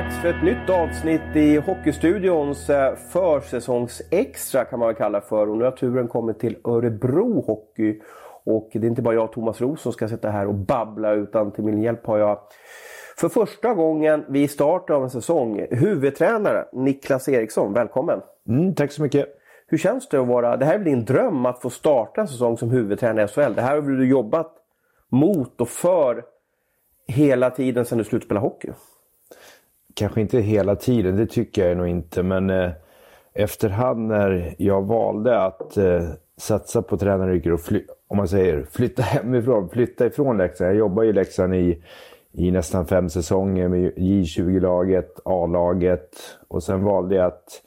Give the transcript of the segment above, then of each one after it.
dags för ett nytt avsnitt i Hockeystudions eh, försäsongsextra kan man väl kalla för. Och nu har turen kommit till Örebro Hockey. Och det är inte bara jag, Thomas Roos, som ska sitta här och babbla utan till min hjälp har jag för första gången vid starten av en säsong huvudtränare Niklas Eriksson. Välkommen! Mm, tack så mycket! Hur känns det att vara... Det här är väl din dröm att få starta en säsong som huvudtränare i SHL? Det här har du jobbat mot och för hela tiden sedan du slutade spela hockey? Kanske inte hela tiden, det tycker jag nog inte. Men eh, efterhand när jag valde att eh, satsa på tränaryrket och fly, om man säger flytta hemifrån, flytta ifrån Leksand. Jag jobbar i Leksand i, i nästan fem säsonger med J20-laget, A-laget och sen valde jag att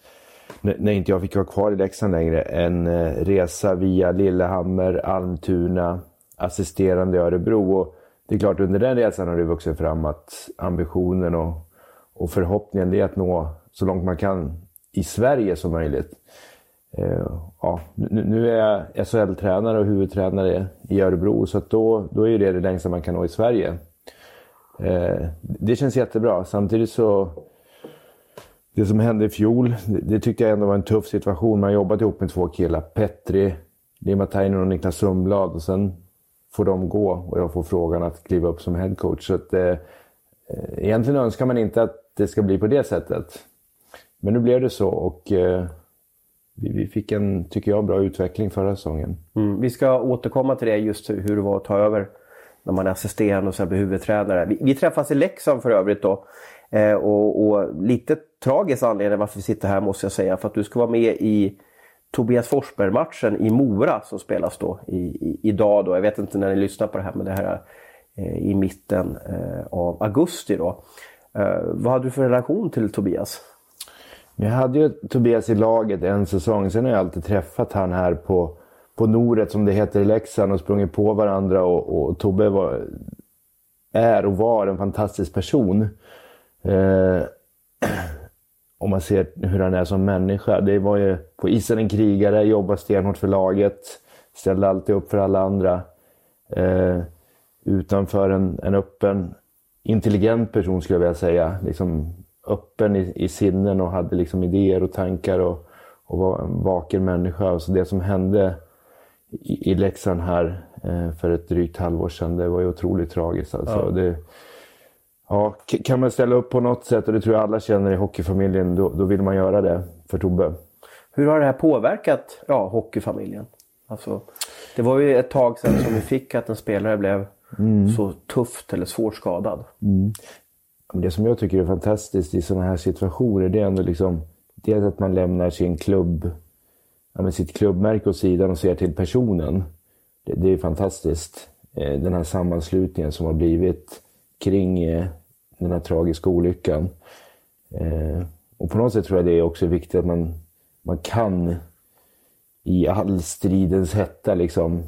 när inte jag fick vara kvar i Leksand längre, en eh, resa via Lillehammer, Almtuna, assisterande i Örebro. Och det är klart, under den resan har det vuxit fram att ambitionen och, och förhoppningen är att nå så långt man kan i Sverige som möjligt. Eh, ja, nu, är jag SHL-tränare och huvudtränare i Örebro, så då, då är det det längsta man kan nå i Sverige. Eh, det känns jättebra. Samtidigt så... Det som hände i fjol, det, tyckte jag ändå var en tuff situation. Man har jobbat ihop med två killar. Petri, Lima Tainen och Niklas Sundblad. Och sen får de gå och jag får frågan att kliva upp som headcoach. Så att, eh, eh, egentligen önskar man inte att det ska bli på det sättet. Men nu blev det så och eh, vi, vi, fick en, tycker jag, bra utveckling förra säsongen. Mm, vi ska återkomma till det, just hur det var att ta över när man är assisterande och sen blir huvudtränare. Vi, vi träffas i Leksand för övrigt då. Eh, och, och, lite tragisk anledning varför vi sitter här måste jag säga. För att du ska vara med i Tobias Forsberg-matchen i Mora som spelas då i, i, idag. Då. Jag vet inte när ni lyssnar på det här men det här är eh, i mitten eh, av augusti. Då. Eh, vad hade du för relation till Tobias? Jag hade ju Tobias i laget en säsong. Sen har jag alltid träffat han här på, på Noret som det heter i Leksand och sprungit på varandra. Och, och Tobbe var, är och var en fantastisk person. Eh, om man ser hur han är som människa. Det var ju på isen en krigare, jobbade stenhårt för laget, ställde alltid upp för alla andra. Eh, utanför en, en öppen, intelligent person skulle jag vilja säga. Liksom öppen i, i sinnen och hade liksom idéer och tankar och, och var en vaken människa. Så det som hände i, i Leksand här eh, för ett drygt halvår sedan, det var ju otroligt tragiskt. Alltså. Ja. Det, ja, kan man ställa upp på något sätt, och det tror jag alla känner i hockeyfamiljen, då, då vill man göra det för Tobbe. Hur har det här påverkat ja, hockeyfamiljen? Alltså, det var ju ett tag sedan som vi fick att en spelare blev mm. så tufft eller svårt skadad. Mm. Det som jag tycker är fantastiskt i sådana här situationer, det är ändå liksom dels att man lämnar sin klubb, ja, sitt klubbmärke åt sidan och ser till personen. Det, det är fantastiskt. Eh, den här sammanslutningen som har blivit kring eh, den här tragiska olyckan. Eh, och på något sätt tror jag det är också viktigt att man, man kan i all stridens hetta liksom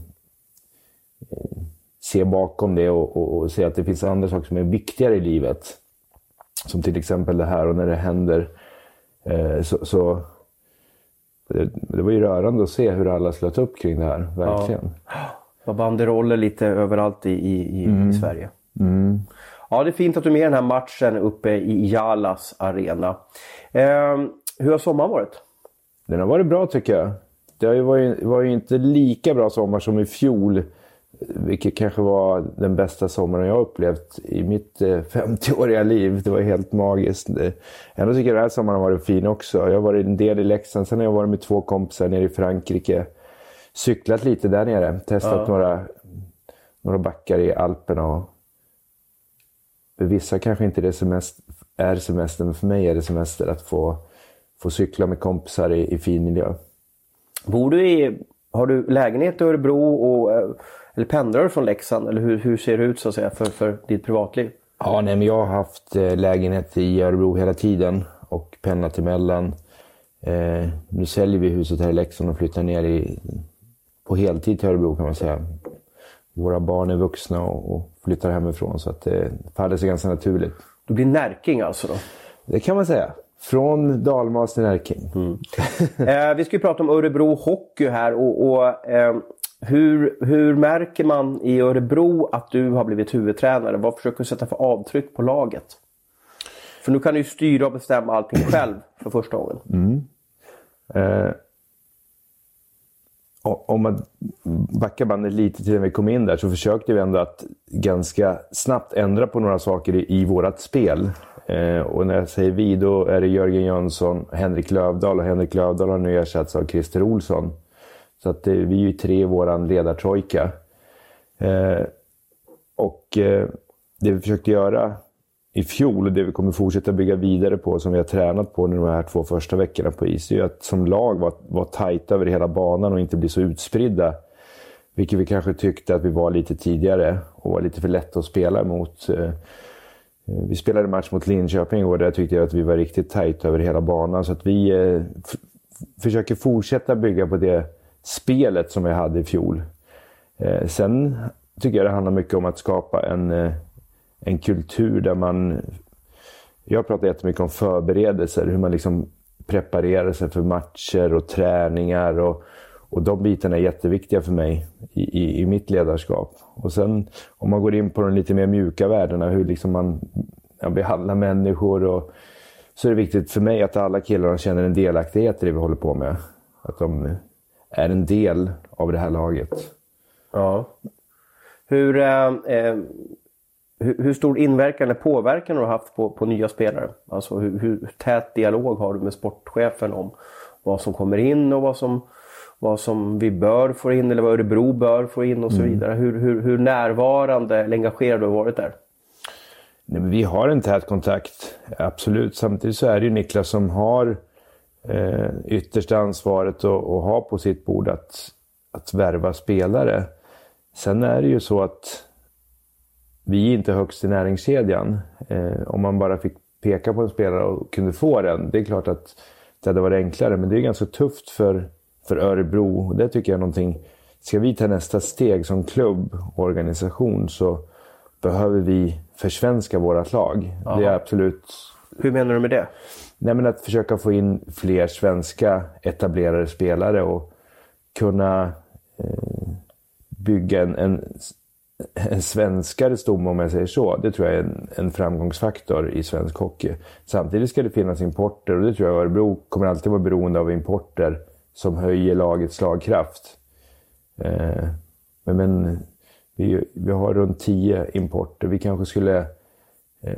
se bakom det och, och, och, se att det finns andra saker som är viktigare i livet. Som till exempel det här och när det händer. Eh, så, så det, det, var ju rörande att se hur alla slöt upp kring det här, verkligen. Ja. Det var banderoller lite överallt i, i, i, mm. i Sverige. Mm. Ja, det är fint att du är med i den här matchen uppe i Jalas arena. Eh, hur har sommaren varit? Den har varit bra tycker jag. Det har ju var ju inte lika bra sommar som i fjol. Vilket kanske var den bästa sommaren jag upplevt i mitt 50-åriga eh, liv. Det var helt magiskt. Ändå tycker jag den här sommaren har varit fin också. Jag har varit en del i Leksand, sen har jag varit med två kompisar nere i Frankrike. Cyklat lite där nere, testat ja. några, några backar i Alperna. Och för vissa kanske inte det semester, är semester, men för mig är det semester att få, få cykla med kompisar i, i fin miljö. Bor du i, har du lägenhet i Örebro och eh, eller pendlar du från Leksand? Eller hur, hur ser det ut så att säga för, för ditt privatliv? Ja, nej, men jag har haft eh, lägenhet i Örebro hela tiden och pendlat emellan. Eh, nu säljer vi huset här i Leksand och flyttar ner i, på heltid till Örebro kan man säga. Våra barn är vuxna och, och flyttar hemifrån så att det faller sig ganska naturligt. Du blir närking alltså då? Det kan man säga. Från Dalmas till Närking. Mm. eh, vi ska ju prata om Örebro Hockey här och, och eh, hur, hur märker man i Örebro att du har blivit huvudtränare? Vad försöker du sätta för avtryck på laget? För nu kan du ju styra och bestämma allting själv för första gången. Mm. Eh, om man backar bandet lite till när vi kom in där så försökte vi ändå att ganska snabbt ändra på några saker i, i vårt spel. Eh, och när jag säger vi, då är det Jörgen Jönsson, Henrik Lövdahl och Henrik Lövdahl har nu ersatts av Christer Olsson. Så att det, vi är ju tre i vår ledartrojka. Eh, och eh, det vi försökte göra i fjol och det vi kommer fortsätta bygga vidare på som vi har tränat på nu de här två första veckorna på is, är att som lag vara var tajta över hela banan och inte bli så utspridda. Vilket vi kanske tyckte att vi var lite tidigare och var lite för lätta att spela mot. Eh, eh, vi spelade match mot Linköping igår där tyckte jag att vi var riktigt tajta över hela banan. Så att vi eh, försöker fortsätta bygga på det spelet som vi hade i fjol. Eh, sen tycker jag det handlar mycket om att skapa en eh, en kultur där man... Jag pratar jättemycket om förberedelser, hur man liksom preparerar sig för matcher och träningar. Och, och de bitarna är jätteviktiga för mig i, i, i, mitt ledarskap. Och sen om man går in på de lite mer mjuka värdena, hur liksom man ja, behandlar människor. Och, så är det viktigt för mig att alla killarna känner en delaktighet i det vi håller på med. Att de är en del av det här laget. Ja. Hur... Eh, eh hur, hur, stor inverkan eller påverkan har du haft på, på nya spelare? Alltså hur, hur tät dialog har du med sportchefen om vad som kommer in och vad som, vad som vi bör få in eller vad Örebro bör få in och så mm. vidare. Hur, hur, hur närvarande eller engagerad du har varit där? Nej, men vi har en tät kontakt, absolut. Samtidigt så är det ju Niklas som har eh, yttersta ansvaret och, och har på sitt bord att, att värva spelare. Sen är det ju så att vi är inte högst i näringskedjan. Eh, om man bara fick peka på en spelare och kunde få den, det är klart att det hade varit enklare. Men det är ganska tufft för, för Örebro. Det tycker jag är någonting... Ska vi ta nästa steg som klubb och organisation så behöver vi försvenska vårat lag. Aha. Det är absolut... Hur menar du med det? Nej, men att försöka få in fler svenska etablerade spelare och kunna eh, bygga en, en en svenskare stomme om jag säger så. Det tror jag är en, en, framgångsfaktor i svensk hockey. Samtidigt ska det finnas importer och det tror jag Örebro kommer alltid vara beroende av importer som höjer lagets slagkraft. Eh, men, men vi, vi, har runt tio importer. Vi kanske skulle,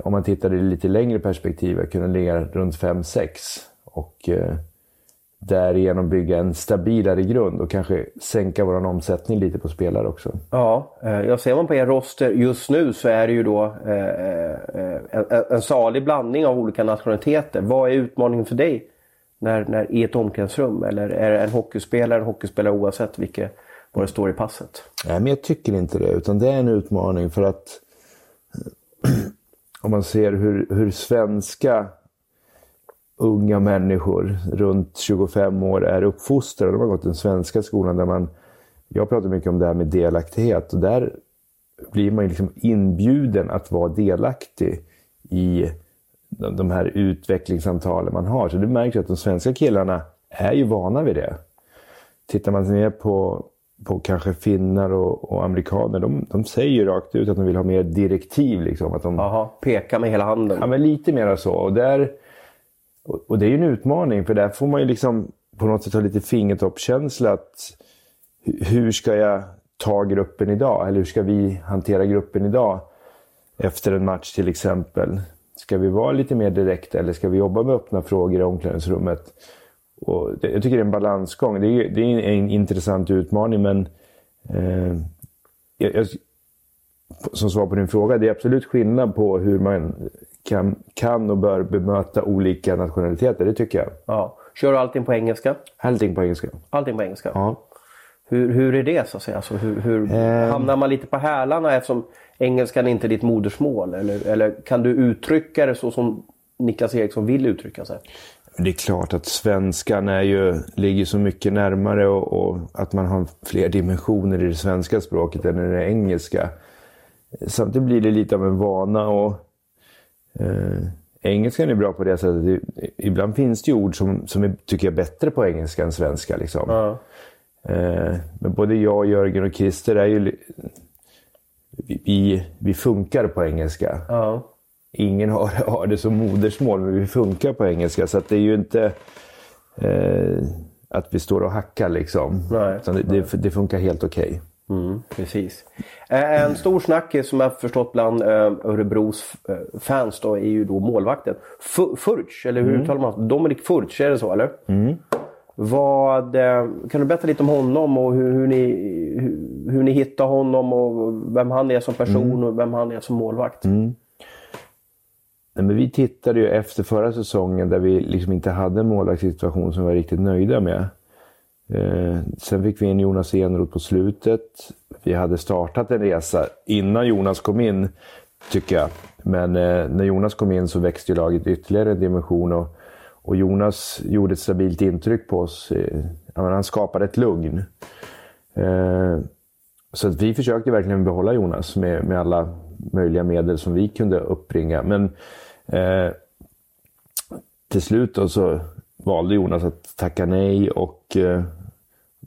om man tittar i lite längre perspektiv, kunna ligga runt 5-6. Och eh, därigenom bygga en stabilare grund och kanske sänka vår omsättning lite på spelare också. Ja, eh, jag ser man på er roster just nu så är det ju då eh, eh, en, en salig blandning av olika nationaliteter. Vad är utmaningen för dig när, när, i ett omklädningsrum? Eller är det en hockeyspelare en hockeyspelare oavsett vilket, vad det står i passet? Nej, men jag tycker inte det. Utan det är en utmaning för att om man ser hur, hur svenska unga människor runt 25 år är uppfostrade. De har gått den svenska skolan där man... Jag pratar mycket om det här med delaktighet och där blir man liksom inbjuden att vara delaktig i de här utvecklingssamtalen man har. Så du märker att de svenska killarna är ju vana vid det. Tittar man ner på, på kanske finnar och, och amerikaner, de, de säger ju rakt ut att de vill ha mer direktiv. Liksom, att de, Aha, peka med hela handen. Ja, men lite mer så. Och där och, det är ju en utmaning för där får man ju liksom på något sätt ha lite fingertoppkänsla. Att, hur ska jag ta gruppen idag? Eller hur ska vi hantera gruppen idag? Efter en match till exempel. Ska vi vara lite mer direkta eller ska vi jobba med öppna frågor i omklädningsrummet? Och det, jag tycker det är en balansgång. Det är, det är en intressant utmaning men eh, jag, som svar på din fråga, det är absolut skillnad på hur man kan, kan och bör bemöta olika nationaliteter. Det tycker jag. Ja. Kör du allting på engelska? Allting på engelska. Allting på engelska? Ja. Hur, hur är det så att säga? Alltså, hur, hur um... Hamnar man lite på hälarna eftersom engelskan inte är ditt modersmål? Eller, eller kan du uttrycka det så som Niklas Eriksson vill uttrycka sig? Det är klart att svenskan är ju, ligger så mycket närmare och, och, att man har fler dimensioner i det svenska språket än i det engelska. Samtidigt blir det lite av en vana och Eh, engelskan är bra på det sättet. Ibland finns det ord som, som är, tycker jag är bättre på engelska än svenska. Liksom. Ja. Eh, men både jag, Jörgen och Christer är ju... Vi, vi funkar på engelska. Ja. Ingen har, har det som modersmål, men vi funkar på engelska. Så det är ju inte eh, att vi står och hackar liksom. Nej, det, det, det, funkar helt okej. Okay. Mm, precis. Eh, en stor snackis som jag förstått bland eh, Örebros eh, fans då är ju då målvakten. Furch, eller hur mm. uttalar man Dominik Furch, är det så eller? Mm. Vad, kan du berätta lite om honom och hur, hur ni, hur, hur, ni hittade honom och vem han är som person mm. och vem han är som målvakt? Mm. Nej, men vi tittade ju efter förra säsongen där vi liksom inte hade en målvaktssituation som vi var riktigt nöjda med. Eh, sen fick vi in Jonas Enroth på slutet. Vi hade startat en resa innan Jonas kom in, tycker jag. Men eh, när Jonas kom in så växte laget ytterligare en dimension. Och, och Jonas gjorde ett stabilt intryck på oss. Eh, han skapade ett lugn. Eh, så att vi försökte verkligen behålla Jonas med, med alla möjliga medel som vi kunde uppbringa. Men eh, till slut då så valde Jonas att tacka nej och eh,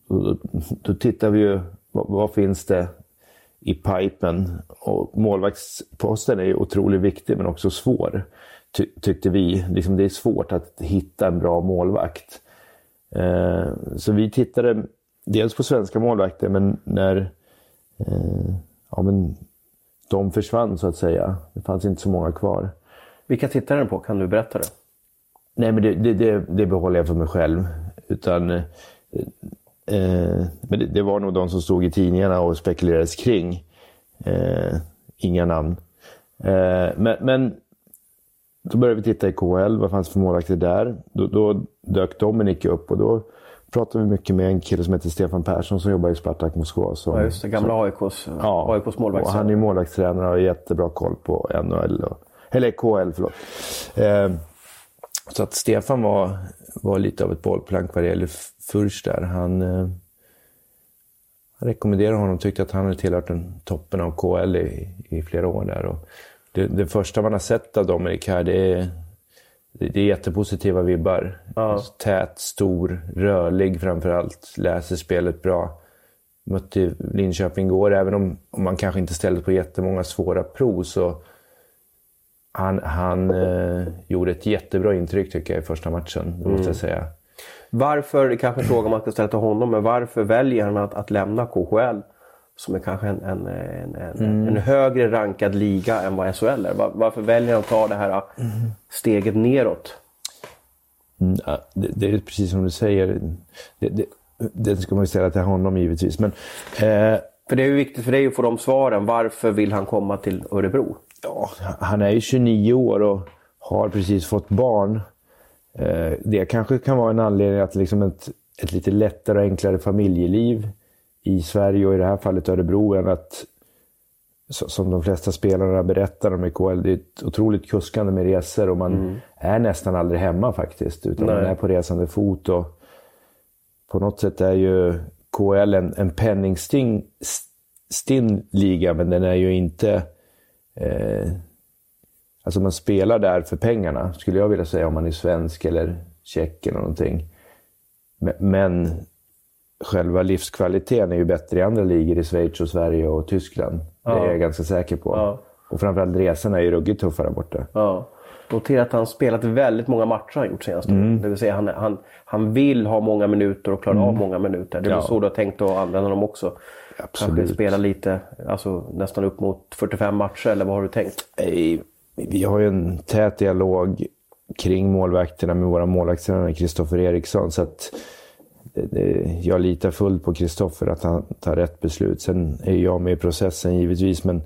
då, då tittar vi ju, vad, vad, finns det i pipen? Och målvaktsposten är ju otroligt viktig men också svår, ty, tyckte vi. Liksom det är svårt att hitta en bra målvakt. Eh, så vi tittade dels på svenska målvakter, men när eh, ja, men de försvann så att säga. Det fanns inte så många kvar. Vilka tittade på? Kan du berätta det? Nej, men det, det, det, det behåller jag för mig själv. Utan, eh, eh, men det, det, var nog de som stod i tidningarna och spekulerades kring. Eh, inga namn. Eh, men, men då började vi titta i KL. Vad fanns för målvakter där? Då, då dök Dominik upp och då pratade vi mycket med en kille som heter Stefan Persson som jobbar i Spartak Moskva. Som, ja, just det. Gamla AIKs, ja, AIKs målvaktstränare. Han är målvaktstränare och har jättebra koll på NHL. Och, eller KL, förlåt. Eh, så att Stefan var, var lite av ett bollplank vad det gäller Furch där. Han, eh, han rekommenderade honom, tyckte att han hade tillhört den toppen av KL i, i flera år där. Och det, det första man har sett av Dominik här, det är, det är jättepositiva vibbar. Ja. Tät, stor, rörlig framförallt. Läser spelet bra. Mötte Linköping igår, även om, om man kanske inte ställde på jättemånga svåra prov så han, han eh, gjorde ett jättebra intryck tycker jag i första matchen, det måste jag mm. säga. Varför, det kanske är en fråga man ska ställa till honom, men varför väljer han att, att lämna KHL? Som är kanske en, en, en, mm. en högre rankad liga än vad SHL är. Var, varför väljer han att ta det här mm. steget neråt? Mm, det, det, är precis som du säger. Det, det, det ska man ju ställa till honom givetvis. Men, eh, för det är ju viktigt för dig att få de svaren. Varför vill han komma till Örebro? Ja, han är ju 29 år och har precis fått barn. Eh, det kanske kan vara en anledning att liksom ett, ett lite lättare och enklare familjeliv i Sverige och i det här fallet Örebro än att, som de flesta spelarna berättar om i KL, det är ett otroligt kuskande med resor och man mm. är nästan aldrig hemma faktiskt. Utan Nej. man är på resande fot. och På något sätt är ju KL en, en penningstinn liga, men den är ju inte Eh, alltså man spelar där för pengarna, skulle jag vilja säga, om man är svensk eller tjeck eller någonting. Men själva livskvaliteten är ju bättre i andra ligor, i Schweiz och Sverige och Tyskland. Ja. Det är jag ganska säker på. Ja. Och framförallt resorna är ju ruggigt tuffa där borta. Ja. Notera att han spelat väldigt många matcher han gjort senaste mm. Det vill säga han, han, han vill ha många minuter och klara mm. av många minuter. Det är ja. så du har tänkt att använda dem också. Absolut. Kanske spela lite, alltså nästan upp mot 45 matcher eller vad har du tänkt? Vi har ju en tät dialog kring målvakterna med våra målvaktstränare Kristoffer Eriksson. Så att jag litar fullt på Kristoffer att han tar rätt beslut. Sen är jag med i processen givetvis, men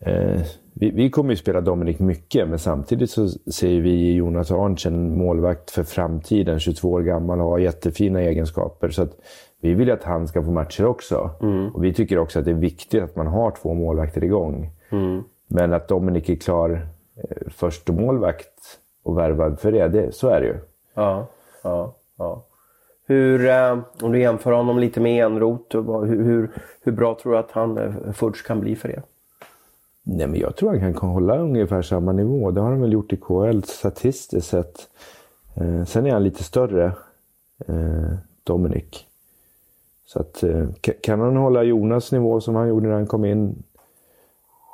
eh, vi, vi, kommer ju spela Dominik mycket, men samtidigt så ser vi Jonas Arntzen en målvakt för framtiden. 22 år gammal och har jättefina egenskaper. Så att vi vill att han ska få matcher också. Mm. Och vi tycker också att det är viktigt att man har två målvakter igång. Mm. Men att Dominik är klar eh, första målvakt och värvad för det, det, så är det ju. Ja, ja, ja. Hur, eh, om du jämför honom lite med Enroth, hur, hur, hur bra tror du att han eh, Fudge kan bli för er? Nej, men jag tror han kan hålla ungefär samma nivå. Det har han väl gjort i KL statistiskt sett. Eh, sen är han lite större, eh, Dominik. Så att, eh, kan han hålla Jonas nivå som han gjorde när han kom in,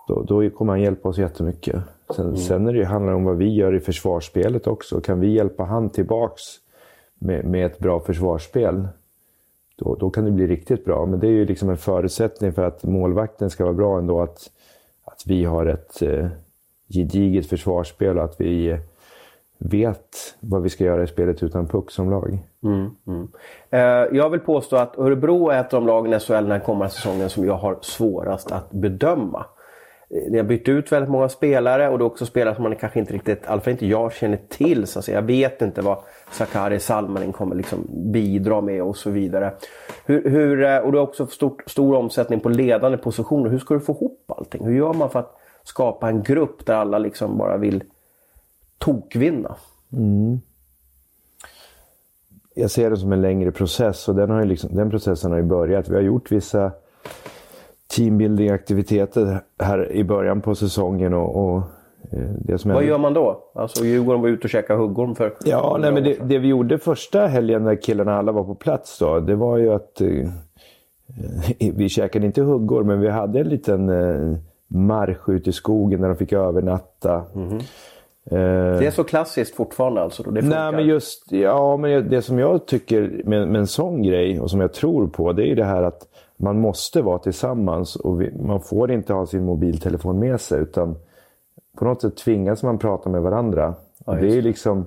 då, då kommer han hjälpa oss jättemycket. Sen, mm. sen är det, handlar det om vad vi gör i försvarsspelet också. Kan vi hjälpa han tillbaks med, med ett bra försvarsspel, då, då kan det bli riktigt bra. Men det är ju liksom en förutsättning för att målvakten ska vara bra ändå, att, att vi har ett eh, gediget försvarsspel och att vi vet vad vi ska göra i spelet utan puck som lag. Mm, mm. Eh, jag vill påstå att Örebro är ett av de lagen i SHL den här kommande säsongen som jag har svårast att bedöma. Eh, ni har bytt ut väldigt många spelare och det är också spelare som man kanske inte riktigt, i alla fall inte jag känner till. Så att säga. Jag vet inte vad Sakari Salmanin kommer liksom bidra med och så vidare. Hur, hur, eh, och du har också stort, stor omsättning på ledande positioner. Hur ska du få ihop allting? Hur gör man för att skapa en grupp där alla liksom bara vill tokvinna? Mm. Jag ser det som en längre process och den, har liksom, den processen har ju börjat. Vi har gjort vissa teambuilding-aktiviteter här i början på säsongen. Och, och eh, det som Vad gör man då? Alltså Djurgården var ute och käkade huggorm för Ja, nej, men det, det, vi gjorde första helgen när killarna alla var på plats då, det var ju att eh, vi käkade inte huggorm, men vi hade en liten eh, marsch ut i skogen där de fick övernatta. Mm -hmm. Det är så klassiskt fortfarande alltså? Då det Nej, men just ja, men det som jag tycker med, med en sån grej och som jag tror på, det är ju det här att man måste vara tillsammans och vi, man får inte ha sin mobiltelefon med sig utan på något sätt tvingas man prata med varandra. Ja, det är liksom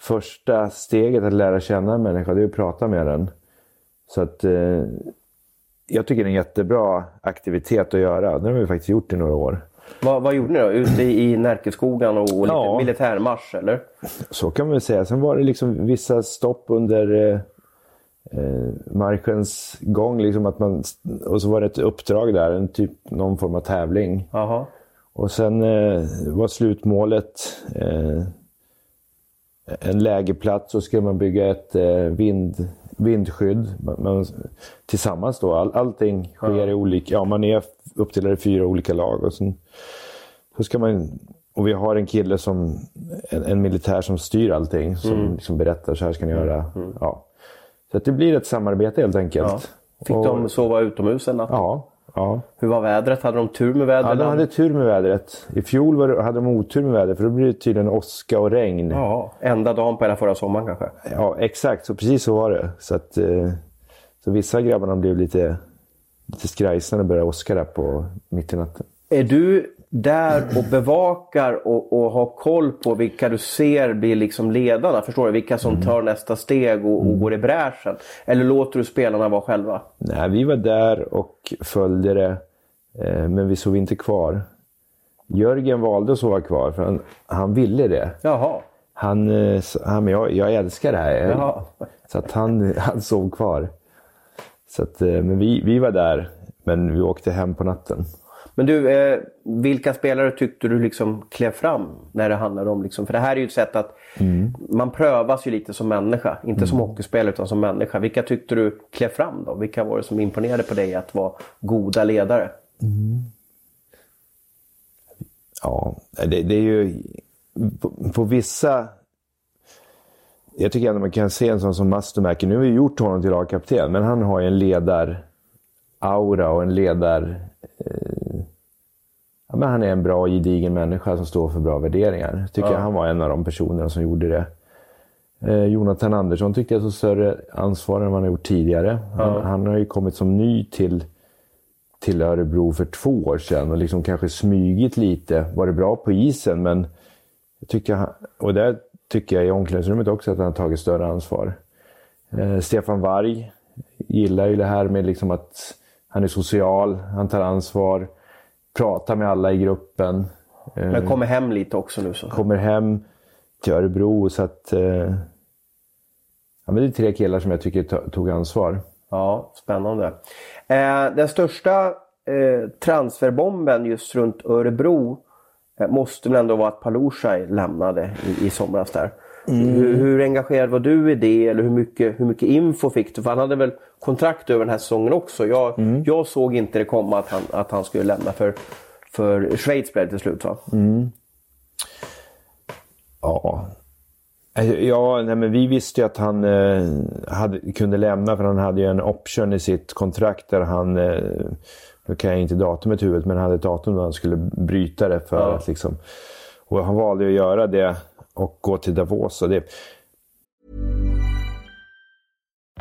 första steget att lära känna en människa, det är att prata med den. Så att eh, jag tycker det är en jättebra aktivitet att göra. Det har vi faktiskt gjort i några år. Vad, vad gjorde ni då? Ute i Närkeskogan och lite ja. militärmarsch eller? Så kan man väl säga. Sen var det liksom vissa stopp under eh, eh, marschens gång. Liksom att man, och så var det ett uppdrag där, en typ, någon form av tävling. Aha. Och sen eh, var slutmålet eh, en lägerplats och skulle man bygga ett eh, vind, vindskydd. Man, tillsammans då. All, allting sker ja. i olika... Ja, man är uppdelad i fyra olika lag. Och sen, så ska man, och vi har en kille som, en, en militär som styr allting. Som mm. liksom berättar så här ska ni göra. Mm. Ja. Så det blir ett samarbete helt enkelt. Ja. Fick och... de sova utomhus en natt? Ja. Ja. Hur var vädret? Hade de tur med vädret? Ja, de hade tur med vädret. I fjol var hade de otur med vädret för då blir det tydligen åska och regn. Ja, enda dagen på hela förra sommaren kanske? Ja, exakt. Så precis så var det. Så, att, eh, så vissa grabbarna blev lite, lite skrajsna när det började åska där på, mitt i natten. Är du där och bevakar och, och har koll på vilka du ser blir liksom ledarna? Förstår du? Vilka som mm. tar nästa steg och, och går i bräschen? Eller låter du spelarna vara själva? Nej, vi var där och följde det. Eh, men vi sov inte kvar. Jörgen valde att sova kvar för han, han ville det. Jaha. Han, eh, han jag, jag älskar det här. Jaha. Så att han, han sov kvar. Så att, eh, men vi, vi var där, men vi åkte hem på natten. Men du, eh, vilka spelare tyckte du liksom klev fram när det handlade om... Liksom, för det här är ju ett sätt att... Mm. Man prövas ju lite som människa. Inte mm. som hockeyspelare utan som människa. Vilka tyckte du klev fram då? Vilka var det som imponerade på dig att vara goda ledare? Mm. Ja, det, det, är ju... På, på, vissa... Jag tycker ändå man kan se en sån som Mastermäki. Nu har vi gjort honom till lagkapten, men han har ju en ledar-aura och en ledar... Eh, men han är en bra, gedigen människa som står för bra värderingar. Tycker ja. jag han var en av de personerna som gjorde det. Eh, Jonathan Andersson tyckte jag så större ansvar än vad han har gjort tidigare. Han, ja. han, har ju kommit som ny till, till Örebro för två år sedan och liksom kanske smygit lite. Varit bra på isen, men jag tycker han, och där tycker jag i omklädningsrummet också att han har tagit större ansvar. Eh, Stefan Varg gillar ju det här med liksom att han är social, han tar ansvar pratar med alla i gruppen. Men eh, kommer hem lite också nu? Så. Kommer hem till Örebro. Så att, eh, ja, men det är tre killar som jag tycker tog ansvar. Ja, spännande. Eh, den största eh, transferbomben just runt Örebro eh, måste väl ändå vara att Palushaj lämnade i, i somras där. Mm. Hur, hur, engagerad var du i det? Eller hur mycket, hur mycket info fick du? För han hade väl kontrakt över den här säsongen också. Jag, mm. jag såg inte det komma att han, att han skulle lämna för, för Schweiz blev till slut va? Mm. Ja. Ja, nej, men vi visste ju att han eh, hade, kunde lämna för han hade ju en option i sitt kontrakt där han, eh, nu kan jag inte datumet i huvudet, men han hade ett datum då han skulle bryta det för ja. att liksom Och han valde att göra det och gå till Davos. Och det...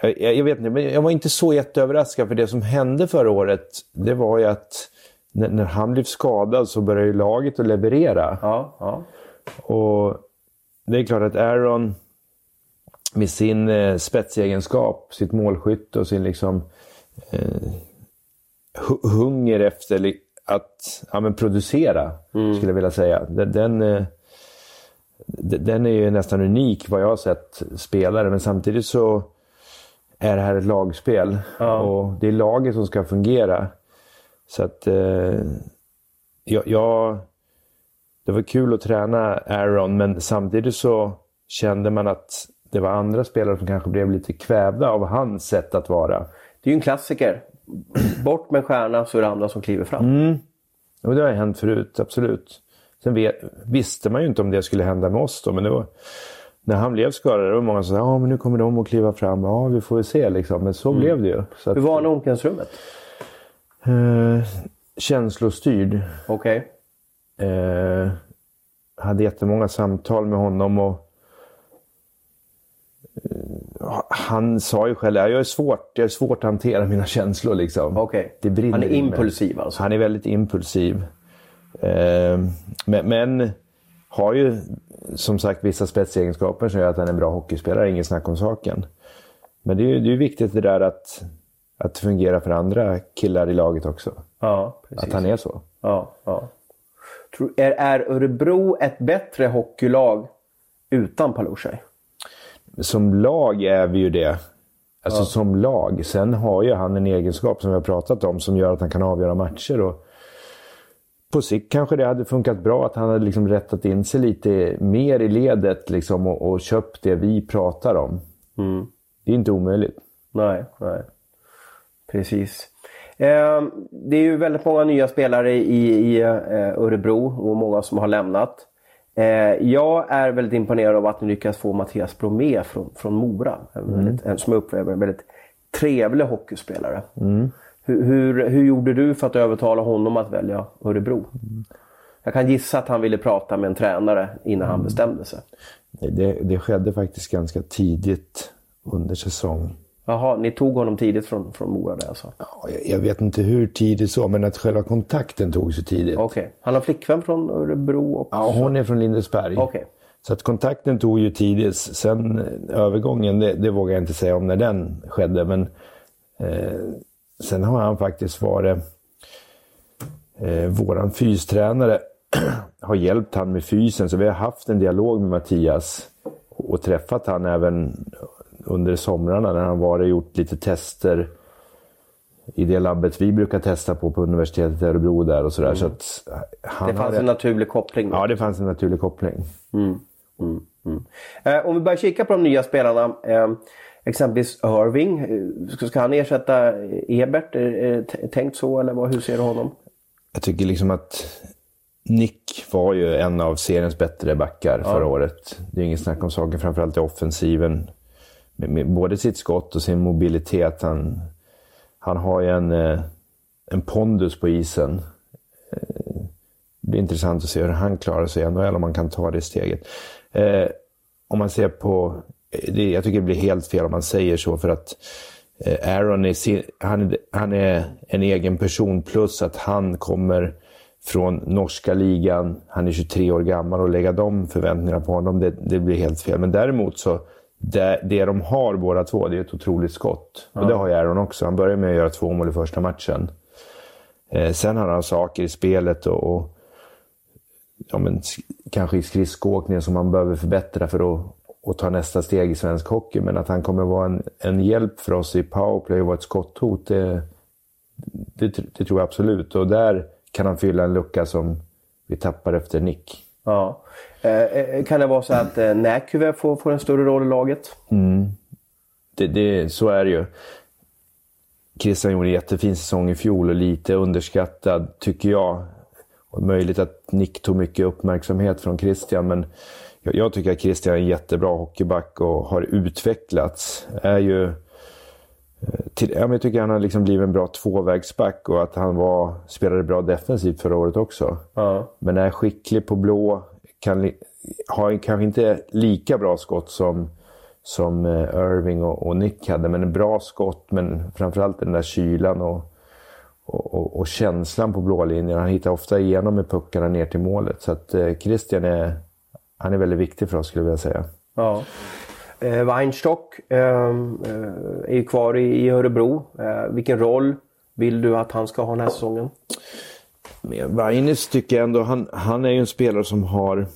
Jag, jag vet inte, men jag var inte så jätteöverraskad för det som hände förra året, det var ju att när, när han blev skadad så började ju laget att leverera. Ja, ja. Och det är klart att Aaron med sin eh, spetsegenskap, sitt målskytte och sin liksom eh, hunger efter att ja, men producera, mm. skulle jag vilja säga. Den, den, eh, den är ju nästan unik vad jag har sett spelare, men samtidigt så är det här ett lagspel. Ja. Och det är laget som ska fungera. Så att eh, jag, jag, Det var kul att träna Aaron, men samtidigt så kände man att det var andra spelare som kanske blev lite kvävda av hans sätt att vara. Det är ju en klassiker. Bort med stjärna så är det andra som kliver fram. Mm. Och det har hänt förut, absolut. Sen vet, visste man ju inte om det skulle hända med oss då, men det var, när han blev skadad, det var många som sa men nu kommer de att kliva fram. Ja, vi får väl se liksom. Men så mm. blev det ju. Så Hur var han i omklädningsrummet? Eh, känslostyrd. Okej. Okay. Eh, hade jättemånga samtal med honom och eh, han sa ju själv, jag är svårt, jag är svårt att hantera mina känslor. Liksom. Okay. Han är impulsiv alltså? Han är väldigt impulsiv. Eh, men, men, har ju som sagt vissa spetsegenskaper som gör att han är en bra hockeyspelare, inget snack om saken. Men det är ju det är viktigt det där att att det fungerar för andra killar i laget också. Ja. Att han är så. Ja, ja. Är, är Örebro ett bättre hockeylag utan Palushaj? Som lag är vi ju det. Alltså ja. som lag. Sen har ju han en egenskap som vi har pratat om som gör att han kan avgöra matcher. Och på sikt kanske det hade funkat bra att han hade liksom rättat in sig lite mer i ledet liksom och, och köpt det vi pratar om. Mm. Det är inte omöjligt. Nej, nej. Precis. Eh, det är ju väldigt många nya spelare i, i eh, Örebro och många som har lämnat. Eh, jag är väldigt imponerad av att ni lyckas få Mattias Bromé från, från Mora. Mm. Väldigt, en som jag upplever en väldigt trevlig hockeyspelare. Mm. Hur, hur, hur, gjorde du för att övertala honom att välja Örebro? Jag kan gissa att han ville prata med en tränare innan han mm. bestämde sig. Det, det skedde faktiskt ganska tidigt under säsong. Jaha, ni tog honom tidigt från, från Mora där alltså? Ja, jag, jag, vet inte hur tidigt så, men att själva kontakten togs så tidigt. Okej. Okay. Han har flickvän från Örebro också? Ja, hon är från Lindesberg. Okay. Så att kontakten tog ju tidigt. Sen eh, övergången, det, det vågar jag inte säga om när den skedde. Men eh, sen har han faktiskt varit eh, våran fystränare. har hjälpt han med fysen, så vi har haft en dialog med Mattias och träffat han även under somrarna när han var och gjort lite tester i det labbet vi brukar testa på på universitetet i Örebro där och sådär. Mm. Så att han det fanns hade... en naturlig koppling? Då. Ja, det fanns en naturlig koppling. Mm. Mm. mm. Eh, om vi börjar kika på de nya spelarna. Eh, exempelvis Irving. Eh, ska han ersätta Ebert? Är det tänkt så eller vad, hur ser du honom? Jag tycker liksom att Nick var ju en av seriens bättre backar ja. förra året. Det är inget snack om saken, framförallt i offensiven med, med både sitt skott och sin mobilitet. Han, han har ju en, eh, en pondus på isen. Eh, det blir intressant att se hur han klarar sig i NHL, om man kan ta det steget. Eh, om man ser på... Det, jag tycker det blir helt fel om man säger så, för att Aaron är, han, han är en egen person, plus att han kommer från norska ligan. Han är 23 år gammal och lägga de förväntningarna på honom, det, det blir helt fel. Men däremot så det, det de har båda två, det är ett otroligt skott. Ja. Och det har ju Aaron också. Han började med att göra två mål i första matchen. Eh, sen har han saker i spelet och, och ja, men, kanske i skridskoåkningen som han behöver förbättra för att och ta nästa steg i svensk hockey. Men att han kommer vara en, en hjälp för oss i powerplay och vara ett skotthot, det, det, det, tror jag absolut. Och där kan han fylla en lucka som vi tappar efter Nick. Ja. Eh, eh kan det vara så att eh, Näkyve får, får en större roll i laget? Mm. Det, det, så är det ju. Christian gjorde en jättefin säsong i fjol och lite underskattad, tycker jag. Och möjligt att Nick tog mycket uppmärksamhet från Christian, men jag, tycker att Christian är en jättebra hockeyback och har utvecklats. Är ju... Eh, till, jag tycker att han har liksom blivit en bra tvåvägsback och att han var, spelade bra defensivt förra året också. Ja. Men är skicklig på blå, kan, har kanske inte lika bra skott som som eh, Irving och, och Nick hade. Men en bra skott, men framförallt den där kylan och, och, och, och känslan på blå linjen. Han hittar ofta igenom med puckarna ner till målet. Så att eh, Christian är, han är väldigt viktig för oss skulle jag vilja säga. Ja. Eh, Weinstock ehm, eh, är ju kvar i, i Örebro. Eh, vilken roll vill du att han ska ha den här säsongen? Med Weines tycker jag ändå, han, han är ju en spelare som har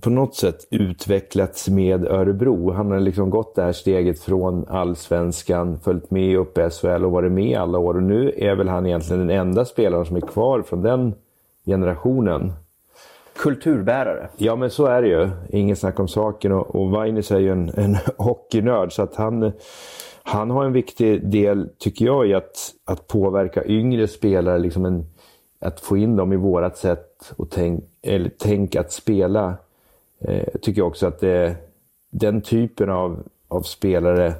på något sätt utvecklats med Örebro. Han har liksom gått det här steget från allsvenskan, följt med upp i SHL och varit med alla år. Och nu är väl han egentligen den enda spelaren som är kvar från den generationen. Kulturbärare. Ja, men så är det ju. Inget snack om saken. Och, och Vainis är ju en, en hockeynörd, så att han, han har en viktig del, tycker jag, i att, att påverka yngre spelare. Liksom en, att få in dem i vårat sätt och tänk, eller tänk att spela. Eh, tycker jag också att det, den typen av, av spelare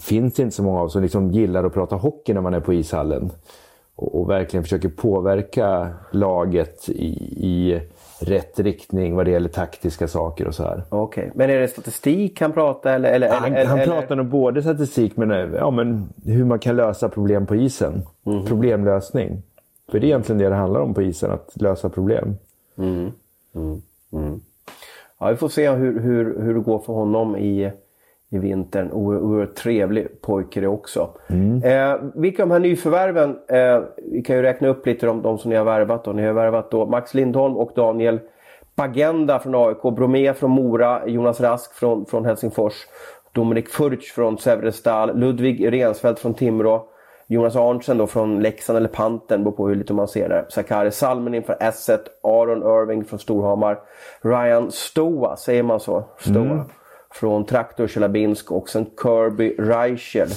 finns det inte så många av som liksom gillar att prata hockey när man är på ishallen. Och, och verkligen försöker påverka laget i, i rätt riktning vad det gäller taktiska saker och så här. Okej, okay. men är det statistik han pratar eller? eller, han, eller, han eller? pratar nog både statistik men, ja, men hur man kan lösa problem på isen. Mm. Problemlösning. För det är egentligen det det handlar om på isen, att lösa problem. Mm. Mm. Mm. Ja, vi får se hur, hur, hur det går för honom i, i vintern. Oerhört trevlig pojke det också. Mm. Eh, vilka av de här nyförvärven, eh, vi kan ju räkna upp lite de, de som ni har värvat. Då. Ni har värvat då Max Lindholm och Daniel Bagenda från AIK, Bromé från Mora, Jonas Rask från, från Helsingfors, Dominik Furch från Severestal, Ludvig Rensfeldt från Timrå, Jonas Arntzen då från Leksand eller Panten, beror på hur lite man ser där. Sakari Salminen från Asset, Aron Irving från Storhamar, Ryan Stoa, säger man så? Stoa. Mm. Från Traktor Tjelabinsk och sen Kirby Reichel.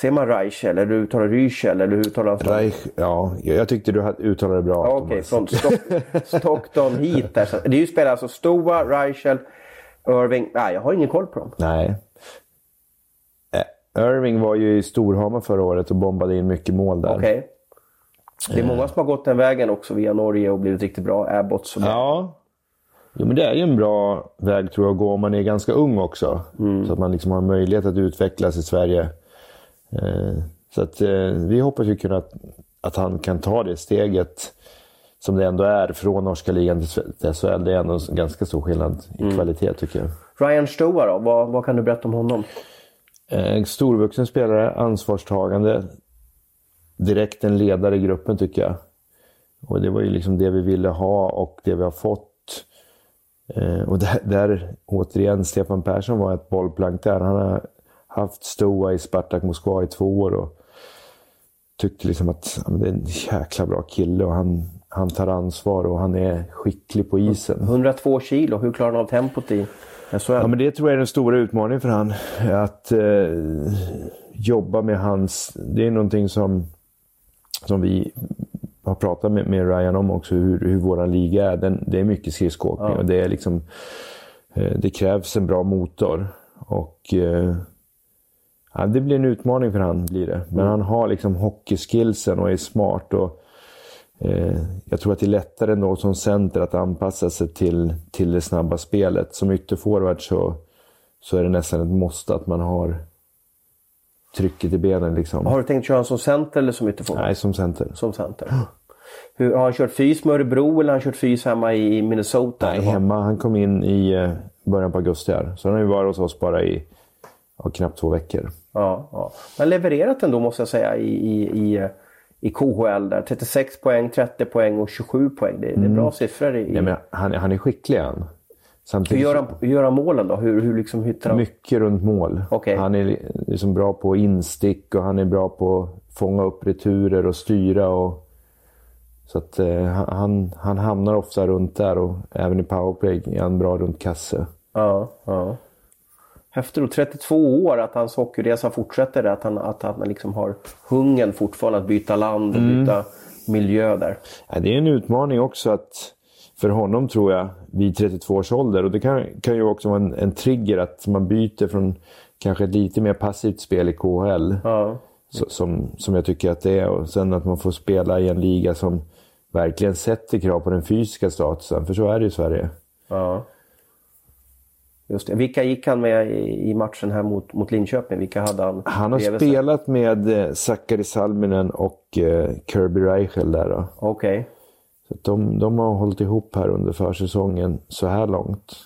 Säger man Reichel eller du uttalar Reichel eller hur uttalar han Reich, Ja, jag tyckte du uttalade det bra. Okej, okay, från Stock, Stockton hit där. Det är ju spelare alltså Stoa, Reichel, Irving. Nej, jag har ingen koll på dem. Nej. Irving var ju i Storhamar förra året och bombade in mycket mål där. Okej. Okay. Det är många som har gått den vägen också via Norge och blivit riktigt bra. Abbott som Ja. Jo, men det är ju en bra väg tror jag att gå om man är ganska ung också. Mm. Så att man liksom har möjlighet att utvecklas i Sverige. Eh, så att eh, vi hoppas ju kunna att, att han kan ta det steget som det ändå är från norska ligan till SHL. Det är ändå en ganska stor skillnad i mm. kvalitet tycker jag. Ryan Stoa då? Vad, vad kan du berätta om honom? En eh, storvuxen spelare, ansvarstagande. Direkt en ledare i gruppen tycker jag. Och det var ju liksom det vi ville ha och det vi har fått. Eh, och där, där, återigen, Stefan Persson var ett bollplank där. Han har haft Stoa i Spartak Moskva i två år och tyckte liksom att ja, det är en jäkla bra kille och han, han tar ansvar och han är skicklig på isen. 102 kilo, hur klarar han av tempot i Ja, men det tror jag är den stora utmaningen för han. Att eh, jobba med hans... Det är någonting som, som vi har pratat med, med Ryan om också, hur, hur vår liga är. Den, det är mycket skridskoåkning ja. och det, är liksom, eh, det krävs en bra motor. Och eh, ja, Det blir en utmaning för han, blir det. Men mm. han har liksom hockeyskillsen och är smart. och Eh, jag tror att det är lättare ändå som center att anpassa sig till, till det snabba spelet. Som ytterforward så, så är det nästan ett måste att man har trycket i benen. Liksom. Har du tänkt köra som center eller som ytterforward? Nej, som center. Som center. Hur, har han kört fys med Örebro eller har han kört fys hemma i Minnesota? Nej, hemma. Han kom in i eh, början på augusti här. Så han har ju varit hos oss bara i ja, knappt två veckor. Ja, ja. Men levererat ändå måste jag säga i, i, i i KHL där. 36 poäng, 30 poäng och 27 poäng. Det, det är bra mm. siffror. I... Ja, men han, han är skicklig han. Hur gör han, hur gör han målen då? Hur, hur liksom hittar han? Mycket runt mål. Okej. Han är liksom bra på instick och han är bra på att fånga upp returer och styra. Och, så att eh, han, han hamnar ofta runt där och även i powerplay är han bra runt kasse. Ja, ja. Häftigt. Och 32 år, att hans hockeyresa fortsätter. Att han, att han liksom har hungern fortfarande att byta land och byta miljö där. Ja, det är en utmaning också att för honom tror jag, vid 32 års ålder. Och det kan, kan ju också vara en, en trigger att man byter från kanske ett lite mer passivt spel i KHL. Ja. Så, som, som jag tycker att det är. Och sen att man får spela i en liga som verkligen sätter krav på den fysiska statusen. För så är det i Sverige. Ja. Just det. Vilka gick han med i matchen här mot, mot Linköping? Vilka hade han Han har sig? spelat med eh, Sakari Salminen och eh, Kirby Reichel där. Okej. Så att de, de har hållit ihop här under försäsongen så här långt.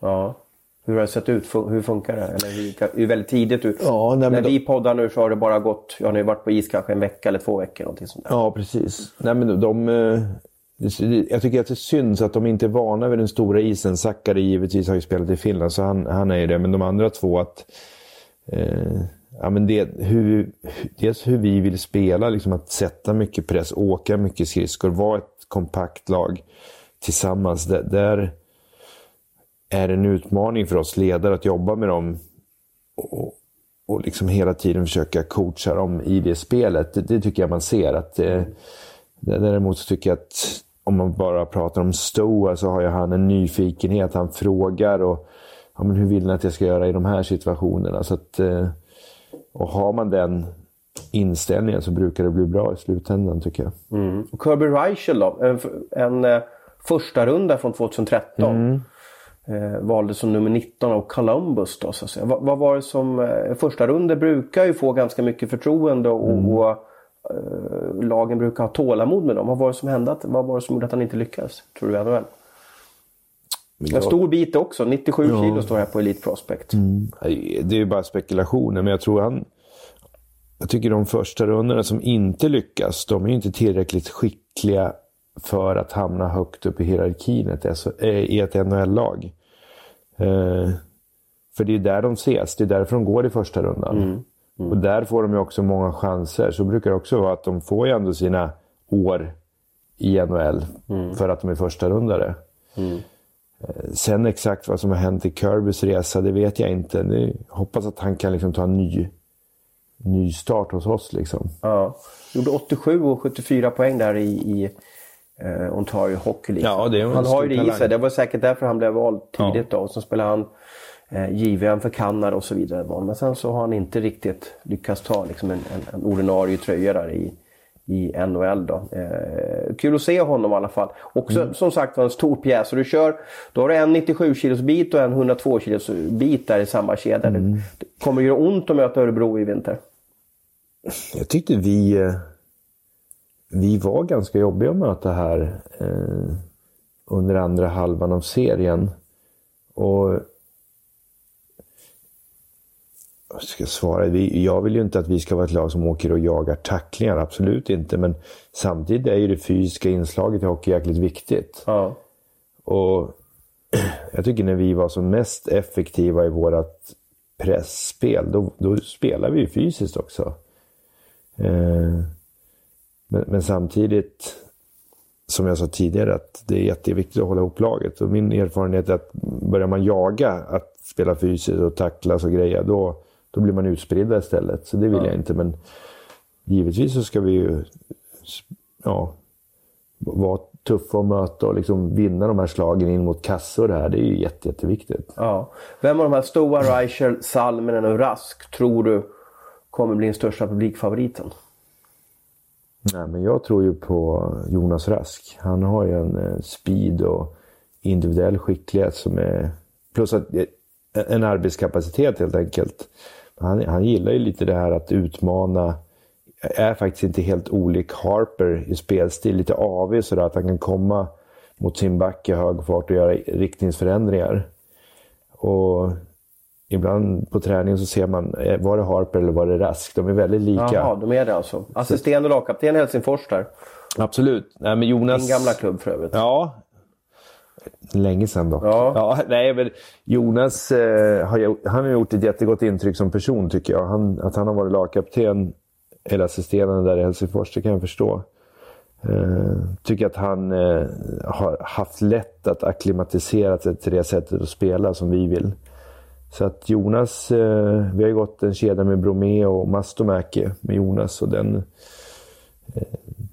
Ja. Hur har det sett ut? Hur funkar det? Eller hur, är väldigt tidigt. ut. Ja, nej, När då- vi poddar nu så har det bara gått, ja ni har varit på is kanske en vecka eller två veckor. Någonting sånt där. Ja, precis. Nej, men de, eh, jag tycker att det syns att de inte är vana vid den stora isen. Sakari givetvis har ju spelat i Finland, så han, han är ju det. Men de andra två, att... Eh, ja, men det, hur, dels hur vi vill spela, liksom att sätta mycket press, åka mycket skridskor, vara ett kompakt lag tillsammans. Där, där är en utmaning för oss ledare att jobba med dem och, och liksom hela tiden försöka coacha dem i det spelet. Det, det tycker jag man ser. att eh, Däremot så tycker jag att om man bara pratar om Stoa så har ju han en nyfikenhet. Han frågar och ja, men hur vill ni att jag ska göra i de här situationerna? Så att, eh, och har man den inställningen så brukar det bli bra i slutändan tycker jag. Mm. Och Kirby Reichel då? En, en eh, första runda från 2013. Eh, valdes som nummer 19 av Columbus. Då, så att säga. Vad, vad var det som... Eh, första runder brukar ju få ganska mycket förtroende och, och eh, lagen brukar ha tålamod med dem. Vad var det som hände? Att, vad var det som gjorde att han inte lyckades? Tror du i NHL? En stor bit också. 97 kilo står här på Elite Prospect. Det är ju bara spekulationer, men jag tror han... Jag tycker de första rundorna som inte lyckas, de är ju inte tillräckligt skickliga för att hamna högt upp i hierarkin i ett SO- eh, i ett NHL-lag. Eh, för det är där de ses, det är därför de går i första rundan. Och där får de ju också många chanser. Så brukar det också vara att de får ju ändå sina år i NHL för att de är första rundare. Sen exakt vad som har hänt i Kirbys resa, det vet jag inte. Det, hoppas att han kan liksom ta en ny, ny start hos oss. Liksom. Ja. Gjorde 87 och 74 poäng där i, i eh, Ontario Hockey League. Ja, det är han har ju det i sig. Det var säkert därför han blev vald tidigt då. Och så spelade han eh, JVM för Kanada och så vidare. Men sen så har han inte riktigt lyckats ta liksom en, en, en ordinarie tröja där i, i NHL. Då. Eh, kul att se honom i alla fall. Också Mm. som sagt var en stor pjäs. Så du kör, då har du en 97 kilos bit och en 102 kilos bit där i samma kedja. Mm. Det kommer göra ont att möta Örebro i vinter. Jag tyckte vi, eh, vi var ganska jobbiga att möta här eh, under andra halvan av serien. Och vad ska jag svara? Jag vill ju inte att vi ska vara ett lag som åker och jagar tacklingar, absolut inte. Men samtidigt är ju det fysiska inslaget i hockey jäkligt viktigt. Ja. Och jag tycker när vi var som mest effektiva i vårt pressspel, då, då spelar vi ju fysiskt också. Eh, men, men samtidigt, som jag sa tidigare, att det är jätteviktigt att hålla ihop laget. Och min erfarenhet är att börjar man jaga att spela fysiskt och tacklas och grejer, då, då blir man utspridda istället. Så det vill jag inte. Men givetvis så ska vi ju ja, vara tuffa och möta och liksom vinna de här slagen in mot kassor. Det här, det är ju jätte, jätteviktigt. Ja. Vem av de här Stoa, Reichel, Salminen och Rask tror du kommer bli den största publikfavoriten? Nej, men jag tror ju på Jonas Rask. Han har ju en eh, speed och individuell skicklighet som är... Plus att, eh, en arbetskapacitet helt enkelt. Han, han gillar ju lite det här att utmana. Är faktiskt inte helt olik Harper i spelstil. Lite avig sådär att han kan komma mot sin back i hög fart och göra riktningsförändringar. Och ibland på träningen så ser man, eh, var det Harper eller var det Rask? De är väldigt lika. Jaha, de är det alltså. Assisterande lagkapten i Helsingfors där. Absolut. Nej, men Jonas... Din gamla klubb för övrigt. Ja. Länge sedan dock. Ja. ja nej, men Jonas eh, har, gjort- han har gjort ett jättegott intryck som person tycker jag. Han, att han har varit lagkapten eller assisterande där i Helsingfors, det kan jag förstå. Eh, tycker att han eh, har haft lätt att acklimatisera sig till det sättet att spela som vi vill. Så att Jonas, eh, vi har ju gått en kedja med Bromé och Mastomäki med Jonas och den, eh,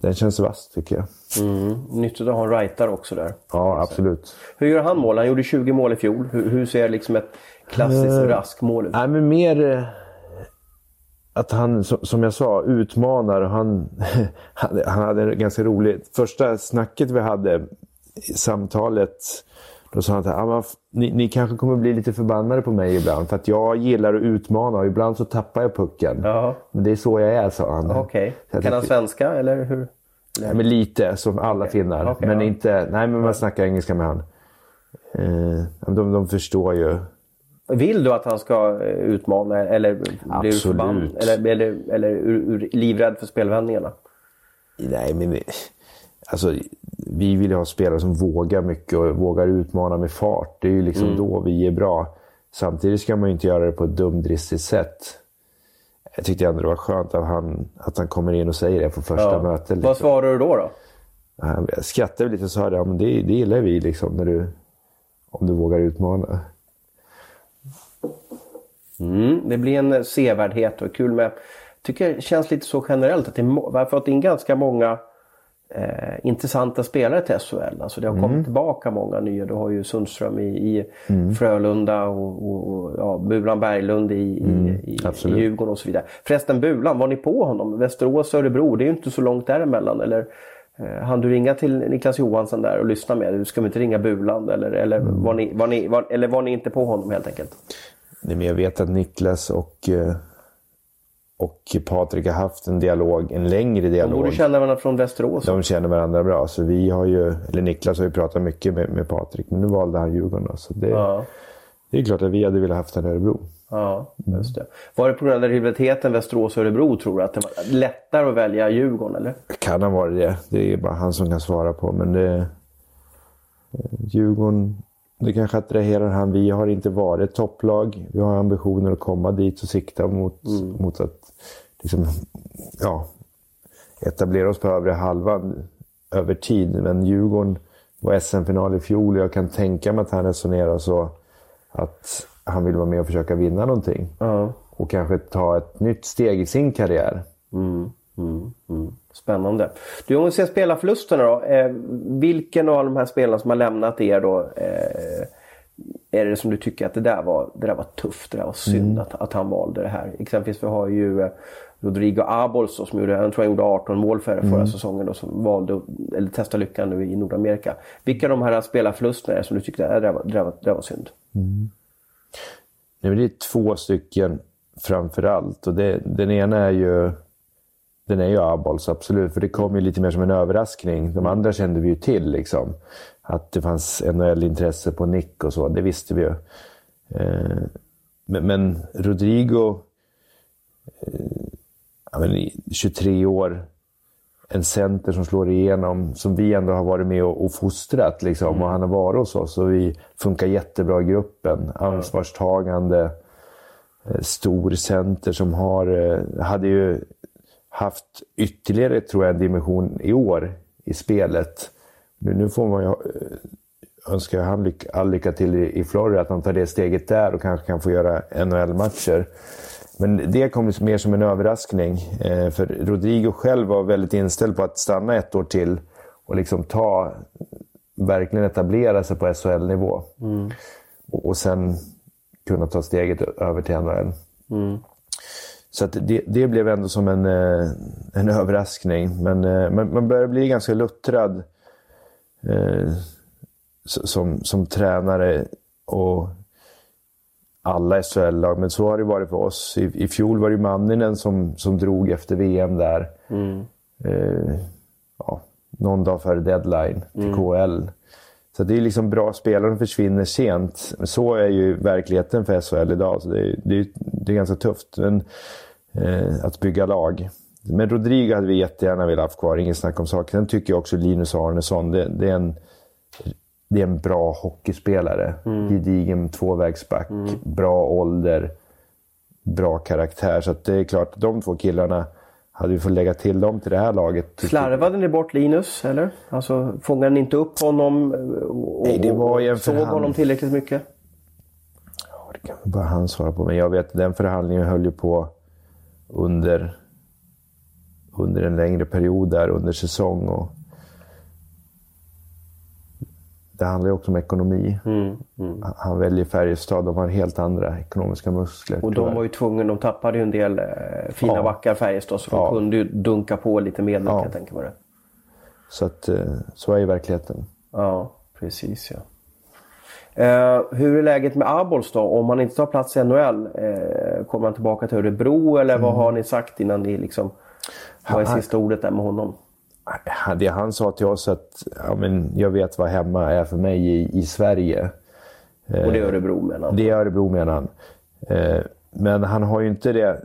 den känns vass tycker jag. Mm. Nyttigt att ha en rightare också där. Ja, absolut. Hur gör han mål? Han gjorde 20 mål i fjol. Hur, hur ser liksom ett klassiskt rask-mål ut? Nej, men mer eh, att han, som- jag sa, utmanar. Han, han han hade ganska roligt. Första snacket vi hade, samtalet, då sa han att ah, ni, ni kanske kommer bli lite förbannade på mig ibland. För att jag gillar att utmana och ibland så tappar jag pucken. Ja. Men det är så jag är, sa han. Jag Kan han svenska eller hur? Ja, men lite, som alla finnar. Okej, men ja. inte... Nej, men man snackar engelska med han. Eh, de, de förstår ju. Vill du att han ska eh, utmana eller blir du Absolut. förbannad? Eller, eller, eller ur, ur, livrädd för spelvändningarna? Nej, men alltså, vi vill ju ha spelare som vågar mycket och vågar utmana med fart. Det är ju liksom då vi är bra. Samtidigt ska man ju inte göra det på ett dumdristigt sätt. Jag tyckte ändå det var skönt av han, att han kommer in och säger det på första mötet. Vad Liksom. svarar du då? då? Jag skrattade lite och sa ja, men det, det gillar vi liksom, när du, om du vågar utmana. Mm, det blir en sevärdhet och kul med... tycker det känns lite så generellt att det vi har fått in ganska många eh, intressanta spelare till SHL. Alltså det har kommit tillbaka många nya. Du har ju Sundström i, i Frölunda och, och, och ja, Bulan Berglund i, i, i, i. Djurgården och så vidare. Förresten Bulan, var ni på honom? Västerås och Örebro, det är ju inte så långt däremellan. Eller, eh, hann du ringa till Niklas Johansson där och lyssna med? Ska vi inte ringa Bulan? Eller, eller, var, ni, var, ni, var, eller var ni inte på honom helt enkelt? Nej, men jag vet att Niklas och, eh, och Patrik har haft en dialog, en längre De dialog. borde känna varandra från Västerås. De känner varandra bra. Så vi har ju, eller Niklas har ju pratat mycket med, med Patrik, men nu valde han Djurgården. Då, så det, Ja, det är klart att vi hade velat haft honom i Örebro. ja, just det. Var det på grund av rivaliteten Västerås-Örebro tror du? Att det var lättare att välja Djurgården eller? Kan ha varit det. Det är bara han som kan svara på. Men det, eh, Djurgården, det kanske attraherar han. Vi har inte varit topplag. Vi har ambitioner att komma dit och sikta mot, mot att liksom, ja, etablera oss på övre halvan över tid. Men Djurgården var SM-final i fjol och jag kan tänka mig att han resonerar så att han vill vara med och försöka vinna någonting. Ja. Och kanske ta ett nytt steg i sin karriär. Mm, mm, mm. Spännande. Du, om vi ser spelarförlusterna då. Eh, vilken av de här spelarna som har lämnat er då eh, är det som du tycker att det där var, det där var tufft, det där var synd att, att han valde det här? Exempelvis vi har ju eh, Rodrigo Abols som gjorde, jag tror han gjorde 18 mål för förra säsongen då, som valde eller testa lyckan nu i Nordamerika. Vilka av de här spelarförlusterna är det som du tyckte att det där var, det där var, det där var synd? Men det är två stycken framför allt. Och det, den ena är ju den är ju Abols, absolut. För det kom ju lite mer som en överraskning. De andra kände vi ju till. Liksom. Att det fanns NHL-intresse på Nick och så, det visste vi ju. Eh, men, men Rodrigo, eh, men i 23 år, en center som slår igenom, som vi ändå har varit med och, och fostrat. Liksom, Och han har varit hos oss och vi funkar jättebra i gruppen. Ansvarstagande, eh, stor center som har, eh, hade ju haft ytterligare, tror jag, en dimension i år i spelet. Nu, nu får man ju eh, önska han lyck, all lycka till i, i Florida, att han tar det steget där och kanske kan få göra NHL-matcher. Men det kom mer som en överraskning. Eh, för Rodrigo själv var väldigt inställd på att stanna ett år till och liksom ta, verkligen etablera sig på SHL-nivå. Och, och sen kunna ta steget över till NHL. Så det, det blev ändå som en, eh, en överraskning. Men eh, man, man börjar bli ganska luttrad eh, som, som tränare och alla SHL-lag. Men så har det varit för oss. I, i fjol var det Manninen som, som drog efter VM där. Eh, ja, någon dag före deadline till KL. Så det är liksom bra spelare som försvinner sent. Så är ju verkligheten för SHL idag. Så det, är, det, är, det är ganska tufft men, eh, att bygga lag. Men Rodrigo hade vi jättegärna velat ha kvar, inget snack om saken. Sen tycker jag också Linus Arnesson, det, det är en det är en bra hockeyspelare. Gedigen tvåvägsback, bra ålder, bra karaktär. Så att det är klart, de två killarna, hade vi fått lägga till dem till det här laget. Slarvade ni bort Linus, eller? Alltså, fångade ni inte upp honom och, Nej, det var ju en såg honom tillräckligt mycket? Ja, Det kan väl bara han svara på. Men jag vet den förhandlingen höll ju på under, under en längre period där under säsong. Och det handlar ju också om ekonomi. Mm, Han väljer Färjestad. De har helt andra ekonomiska muskler. Och de tyvärr. var ju tvungna, de tappade ju en del eh, fina Ja. backar Färjestad så de Ja. kunde ju dunka på lite medel Ja. kan jag tänka mig. Det. Så, att, eh, så är ju verkligheten. Ja, precis ja. Eh, hur är läget med Abols då? Om han inte tar plats i NHL, eh, kommer han tillbaka till Örebro eller vad har ni sagt innan ni liksom... Vad är sista ordet där med honom? Det han sa till oss att ja, men jag vet vad hemma är för mig i, i Sverige. Och det är Örebro menar han. Det är Örebro menar han. Eh, Men han har ju inte det.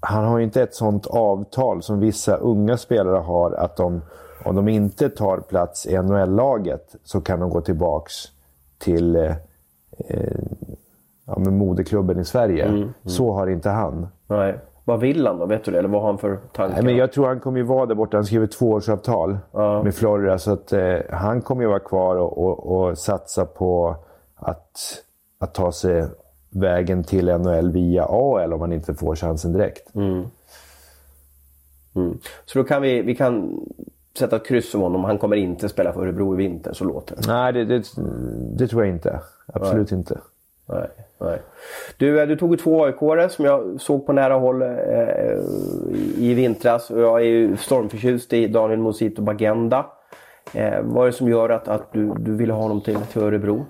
Han har ju inte ett sånt avtal som vissa unga spelare har att de, om de inte tar plats i NHL-laget så kan de gå tillbaks till eh, eh, ja, men moderklubben i Sverige. Så har inte han. Nej. Vad vill han då? Vet du det? Eller vad har han för tankar? Nej, men jag tror han kommer ju vara där borta. Han skriver tvåårsavtal med Florida. Så att, eh, han kommer ju vara kvar och, och, och satsa på att, att ta sig vägen till NHL via AL om han inte får chansen direkt. Så då kan vi, vi kan sätta ett kryss för honom. Han kommer inte spela för Örebro i vinter, så låter det. Nej, det, det, det tror jag inte. Absolut inte. Nej, nej. Du, eh, du tog ju två aik som jag såg på nära håll eh, i vintras. Och jag är ju stormförtjust i Daniel Mosito Bagenda. Eh, vad är det som gör att, att du, du ville ha honom till, till Örebro?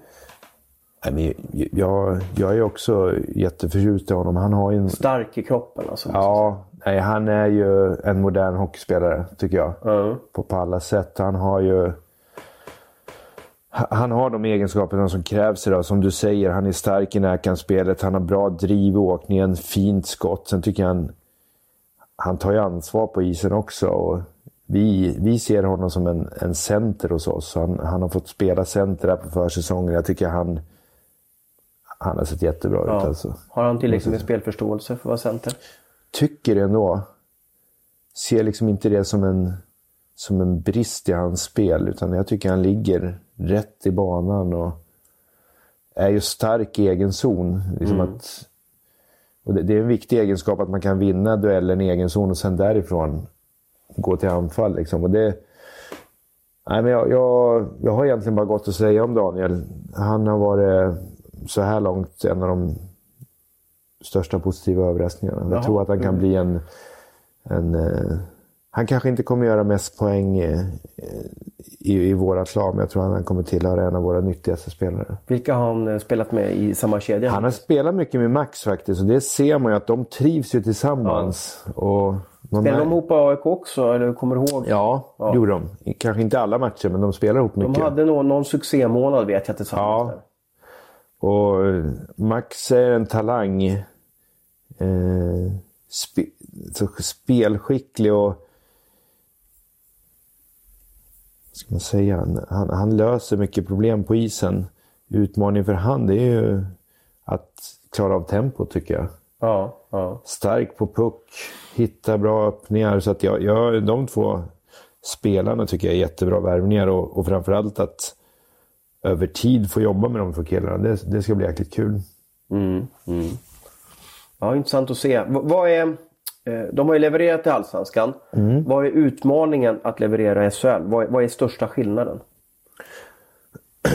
Nej, men jag, jag är också jätteförtjust i honom. Han har en... Stark i kroppen alltså. Ja, nej, han är ju en modern hockeyspelare tycker jag. Ja. På, på alla sätt. Han har ju... Han har de egenskaperna som krävs idag. Som du säger, han är stark i närkampsspelet. Han har bra driv i åkningen, fint skott. Sen tycker jag han... Han tar ju ansvar på isen också. Och vi, vi ser honom som en, en center hos oss. Han, han har fått spela center här på försäsongen. Jag tycker han... Han har sett jättebra ut Ja. alltså. Har han tillräckligt med spelförståelse för att vara center? Tycker ändå. Ser liksom inte det som en, som en brist i hans spel. Utan jag tycker han ligger rätt i banan och är ju stark i egen zon. Liksom att, och det, det är en viktig egenskap att man kan vinna duellen i egen zon och sen därifrån gå till anfall. Liksom. Och det, nej, men jag, jag, jag har egentligen bara gott att säga om Daniel. Han har varit så här långt en av de största positiva överraskningarna. Jag tror att han kan bli en... en eh, han kanske inte kommer göra mest poäng eh, i, i vårat lag, men jag tror att han kommer tillhöra en av våra nyttigaste spelare. Vilka har han eh, spelat med i samma kedja? Han har spelat mycket med Max faktiskt och det ser man ju att de trivs ju tillsammans. Och de Spelar är- de ihop på AIK också? Eller kommer du ihåg? Ja, det gjorde de. Kanske inte alla matcher, men de spelar ihop De mycket. hade någon, någon succémånad vet jag tillsammans. Ja. där. Och eh, Max är en talang. Eh, så spelskicklig och... Vad ska man säga? Han, han, löser mycket problem på isen. Utmaningen för han det är ju att klara av tempo tycker jag. Ja, ja. Stark på puck, hittar bra öppningar. Så att jag, jag, de två spelarna tycker jag är jättebra värvningar. Och, och framförallt att över tid få jobba med de två killarna. Det, det ska bli jäkligt kul. Ja, intressant att se. V- vad är, eh, de har ju levererat i Allsvenskan. Mm. Vad är utmaningen att leverera i SHL? Vad är, vad är största skillnaden?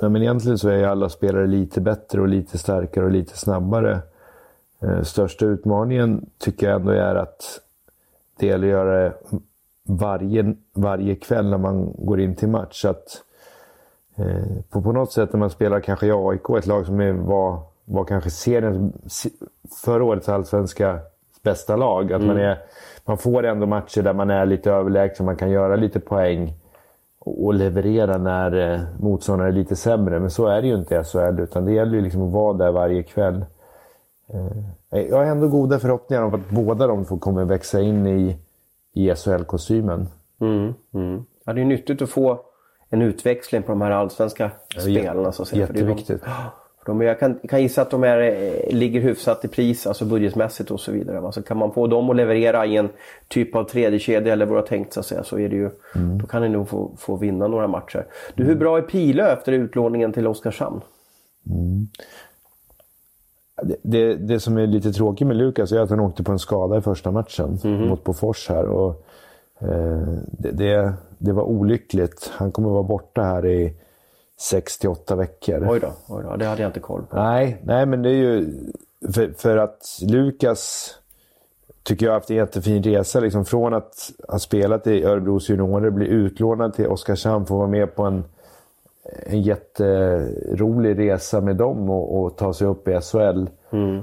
Ja, men egentligen så är ju alla spelare lite bättre och lite starkare och lite snabbare. Eh, största utmaningen tycker jag ändå är att det gäller att göra det varje, varje kväll när man går in till match. Så att, eh, på, på något sätt när man spelar kanske i AIK, ett lag som är, var, var kanske serien, förra årets allsvenska bästa lag. Att man, är, man får ändå matcher där man är lite överlägsen, man kan göra lite poäng och leverera när eh, motståndare är lite sämre. Men så är det ju inte i SHL, utan det gäller ju liksom att vara där varje kväll. Eh, jag har ändå goda förhoppningar om att båda de två kommer växa in i, i SHL-kostymen. Mm, mm. Ja, det är nyttigt att få en utväxling på de här allsvenska spelarna. Så. För det är de- Jätteviktigt. De, jag kan, kan gissa att de är, eh, ligger hyfsat i pris, alltså budgetmässigt och så vidare. Va? Så kan man få dem att leverera i en typ av tredje kedja eller vad du har tänkt så att säga, så är det ju, då kan ni nog få, få vinna några matcher. Du, hur bra är Pilö efter utlåningen till Oskarshamn? Det, det, det som är lite tråkigt med Lukas är att han åkte på en skada i första matchen mot Bofors här. Och, eh, det, det, det var olyckligt. Han kommer vara borta här i 6 till 8 veckor. Oj då, oj då, det hade jag inte koll på. Nej, nej, men det är ju för, för att Lukas tycker jag har haft en jättefin resa. Liksom, från att ha spelat i Örebros juniorer, bli utlånad till Oskarshamn, få vara med på en, en jätterolig resa med dem och, och ta sig upp i SHL.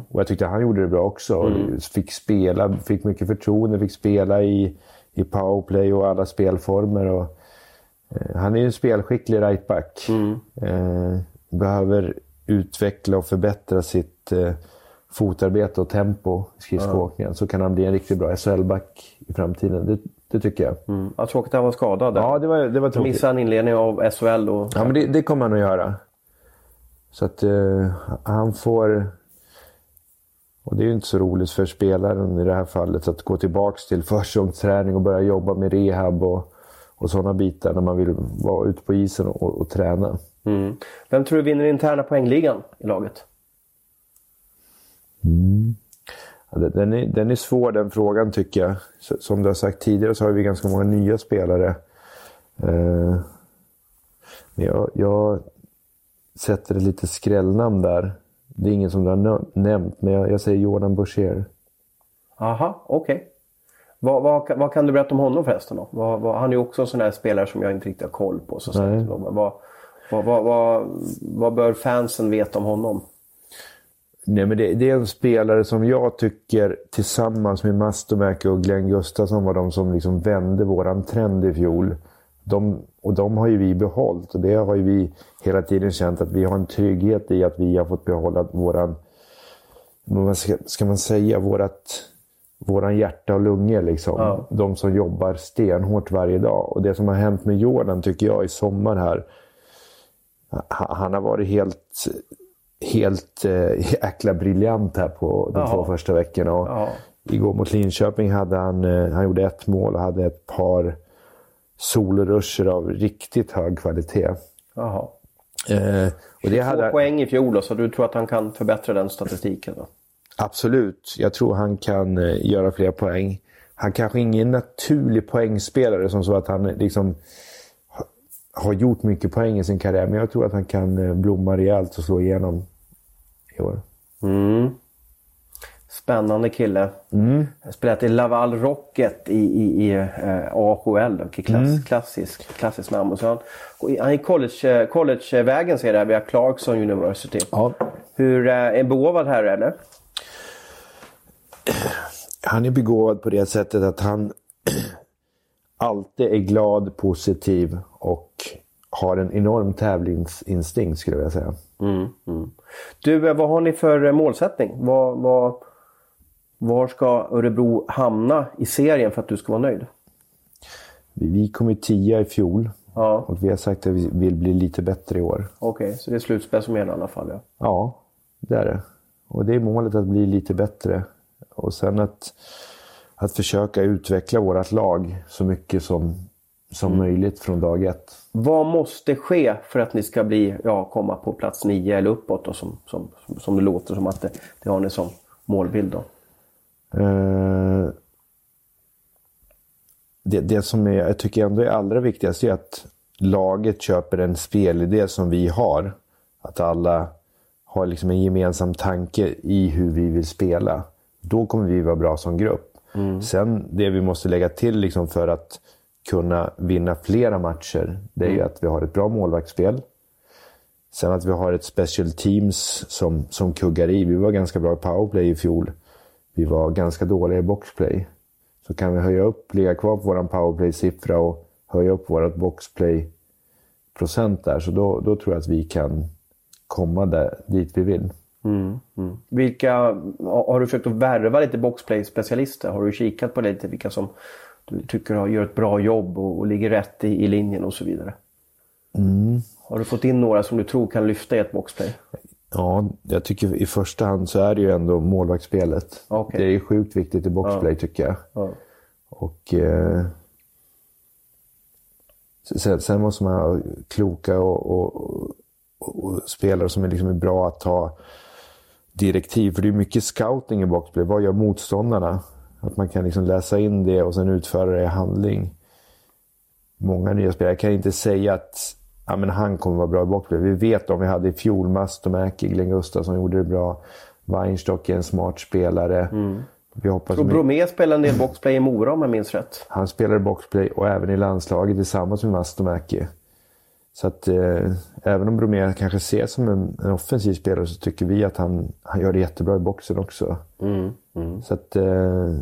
Och jag tyckte han gjorde det bra också. Fick spela, fick mycket förtroende, fick spela i, i powerplay och alla spelformer. Och, han är ju en spelskicklig rightback. Eh, behöver utveckla och förbättra sitt eh, fotarbete och tempo i skridskoåkningen. Så kan han bli en riktigt bra SHL-back i framtiden. Det, det tycker jag. Mm. Ja, tråkigt att han var skadad där. Ja, det var, det var tråkigt. Missade en inledning av SHL och... Ja, men det, det kommer han att göra. Så att eh, han får... Och det är ju inte så roligt för spelaren i det här fallet att gå tillbaka till försäsongsträning och börja jobba med rehab och, och sådana bitar när man vill vara ute på isen och, och träna. Mm. Vem tror du vinner interna poängligan i laget? Ja, den- är, den är svår den frågan tycker jag. Som du har sagt tidigare så har vi ganska många nya spelare. Eh, Men jag, jag sätter ett lite skrällnamn där. Det är ingen som du har nämnt, men jag, jag säger Jordan Boucher. Aha, okej. Vad, vad, vad kan du berätta om honom förresten? Då? Vad, vad, han är ju också en sån där spelare som jag inte riktigt har koll på. Så sätt. Vad, vad bör fansen veta om honom? Nej, men det, det är en spelare som jag tycker tillsammans med Mastomäki och Glenn Gustafsson var de som liksom vände våran trend i fjol. De, och de har ju vi behållit och det har ju vi hela tiden känt att vi har en trygghet i att vi har fått behålla våran, vad ska, ska man säga, vårat, våran hjärta och lungor liksom. Ja. De som jobbar stenhårt varje dag. Och det som har hänt med Jordan tycker jag i sommar här, ha- han har varit helt helt eh, jäkla briljant här på de Ja. två första veckorna. Och Ja. Igår mot Linköping hade han, eh, han gjorde ett mål och hade ett par solruscher av riktigt hög kvalitet. Eh, och det hade, poäng i fjol så du tror att han kan förbättra den statistiken? Då? Absolut. Jag tror han kan eh, göra fler poäng. Han kanske är ingen naturlig poängspelare som så att han eh, liksom ha- har gjort mycket poäng i sin karriär. Men jag tror att han kan eh, blomma rejält och slå igenom i år. Mm. Spännande kille. Mm. Spelat i Laval Rocket i, i, i eh, AHL. Klass, Mm. klassisk, klassisk namn. Och så han, är college, eh, collegevägen ser jag där via Clarkson University. Ja. Hur, eh, en begåvad herre eller? Han är begåvad på det sättet att han alltid är glad, positiv och har en enorm tävlingsinstinkt skulle jag vilja säga. Du, eh, vad har ni för eh, målsättning? Vad, vad, var ska Örebro hamna i serien för att du ska vara nöjd? Vi, kom ju tia i fjol Ja, och vi har sagt att vi vill bli lite bättre i år. okej. Så det är slutspel som gäller i alla fall. Ja. Ja, det är det. Och det är målet att bli lite bättre. Och sen att, att försöka utveckla vårt lag så mycket som, som möjligt från dag ett. Vad måste ske för att ni ska bli, ja, komma på plats nio eller uppåt då, som, som, som, som det låter som att det, det har ni som målbild då? Eh, det, det som är, jag tycker ändå är allra viktigast är att laget köper en spelidé som vi har. Att alla har liksom en gemensam tanke i hur vi vill spela. Då kommer vi vara bra som grupp. Sen det vi måste lägga till liksom för att kunna vinna flera matcher, det är ju att vi har ett bra målvaktsspel. Sen att vi har ett special teams som, som kuggar i. Vi var ganska bra i powerplay i fjol. Vi var ganska dåliga i boxplay. Så kan vi höja upp, ligga kvar på vår powerplay-siffra och höja upp vårt boxplay-procent där. Så då, då tror jag att vi kan komma där, dit vi vill. Vilka, har du försökt att värva lite boxplay-specialister? Har du kikat på lite? Vilka som du tycker har- gör ett bra jobb och, och ligger rätt i, i linjen och så vidare? Har du fått in några som du tror kan lyfta i ett boxplay? Ja, jag tycker i första hand så är det ju ändå målvaktsspelet. Okej. Det är ju sjukt viktigt i boxplay tycker jag. Ja. Och... Eh, sen, sen måste man ha kloka och, och, och, och spelare som är, liksom är bra att ta direktiv. För det är mycket scouting i boxplay. Vad gör motståndarna? Att man kan liksom läsa in det och sen utföra det i handling. Många nya spelare. Jag kan inte säga att ja, men han kommer vara bra i boxplay. Vi vet om vi hade i fjol Mastomäki, Glenn Gustafsson gjorde det bra. Weinstock är en smart spelare. Vi hoppas Och Bromé spelade en del boxplay i Mora om jag minns rätt. han spelar i boxplay och även i landslaget tillsammans med Mastomäki. Så att eh, även om Bromé kanske ses som en, en offensiv spelare så tycker vi att han, han gör det jättebra i boxen också. Så att eh,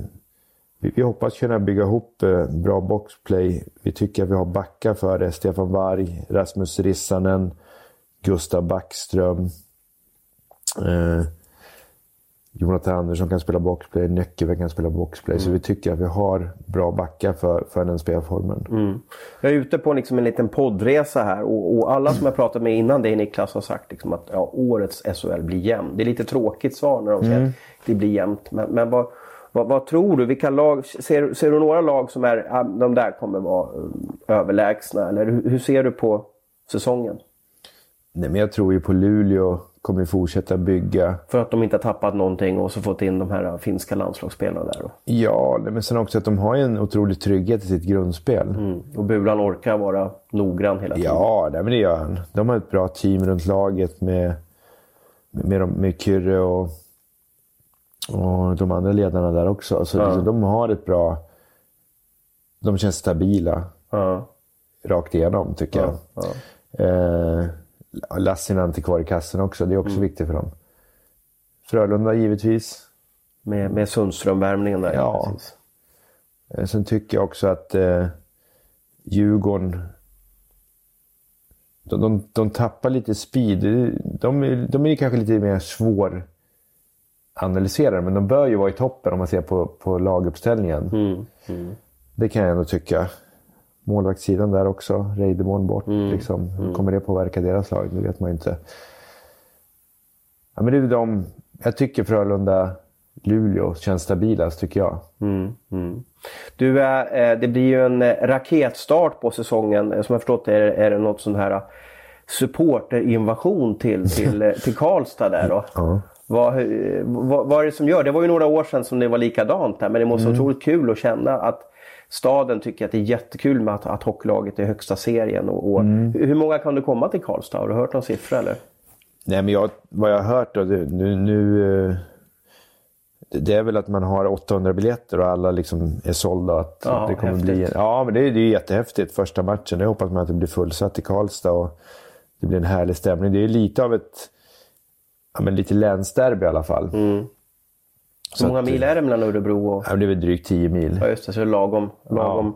vi, vi hoppas kunna bygga ihop eh, bra boxplay. Vi tycker att vi har backar för det. Stefan Varg, Rasmus Rissanen, Gustav Backström. Jonathan Andersson kan spela boxplay, Nyckelberg kan spela boxplay. Så vi tycker att vi har bra backar för, för den spelformen. Jag är ute på liksom en liten poddresa här och, och alla som jag pratat med innan dig Niklas har sagt liksom att ja, årets SHL blir jämn. Det är lite tråkigt svar när de säger att det blir jämnt. Men, men vad, vad, vad tror du? Vilka lag, ser, ser du några lag som är, de där kommer vara um, överlägsna? Eller hur, hur ser du på säsongen? Nej, men jag tror ju på Luleå kommer fortsätta bygga. För att de inte har tappat någonting och så fått in de här finska landslagsspelarna där. Då. Ja, men sen också att de har en otrolig trygghet i sitt grundspel. Mm. Och Bulan orkar vara noggrann hela tiden. Ja, men det gör han. De har ett bra team runt laget med, med, med, med Kyrre och, och de andra ledarna där också. Så liksom, de har ett bra... De känns stabila Ja. rakt igenom, tycker jag. Ja. Eh, Lassinen är kvar i kassen också. Det är också Mm. viktigt för dem. Frölunda givetvis. Med, med Sundström-värmningen där. Ja. precis. Eh, Sen tycker jag också att eh, Djurgården... De, de, de tappar lite speed. De, de är kanske lite mer svår analyserade, men de bör ju vara i toppen om man ser på, på laguppställningen. Mm. Det kan jag ändå tycka. Målvaktssidan där också. Reideborn bort. Liksom. Hur kommer det påverka deras lag? Det vet man ju inte. Ja, men det är de... Jag tycker Frölunda, Luleå känns stabilast, tycker jag. Du, eh, det blir ju en eh, raketstart på säsongen. Eh, Som jag förstått är, är det något sån här eh, supporterinvasion till, till, eh, till Karlstad där då. Ja. Vad, eh, vad, vad är det som gör? Det var ju några år sedan som det var likadant där. Men det måste vara otroligt kul att känna att staden tycker att det är jättekul med att, att hockeylaget är i högsta serien. Och, och hur, hur många kan du komma till Karlstad? Har du hört någon siffra eller? Nej, men jag, vad jag har hört då, nu, nu, eh, det- är väl att man har 800 biljetter och alla liksom är sålda. Att Ja, det kommer häftigt. bli, ja, men det, är- det är jättehäftigt. Första matchen, det hoppas man att det blir fullsatt i Karlstad och det blir en härlig stämning. Det är lite av ett ja, men lite länsderby i alla fall. Hur många mil är det mellan Örebro och... Ja, det är väl drygt 10 mil. Ja just det, så det är lagom, lagom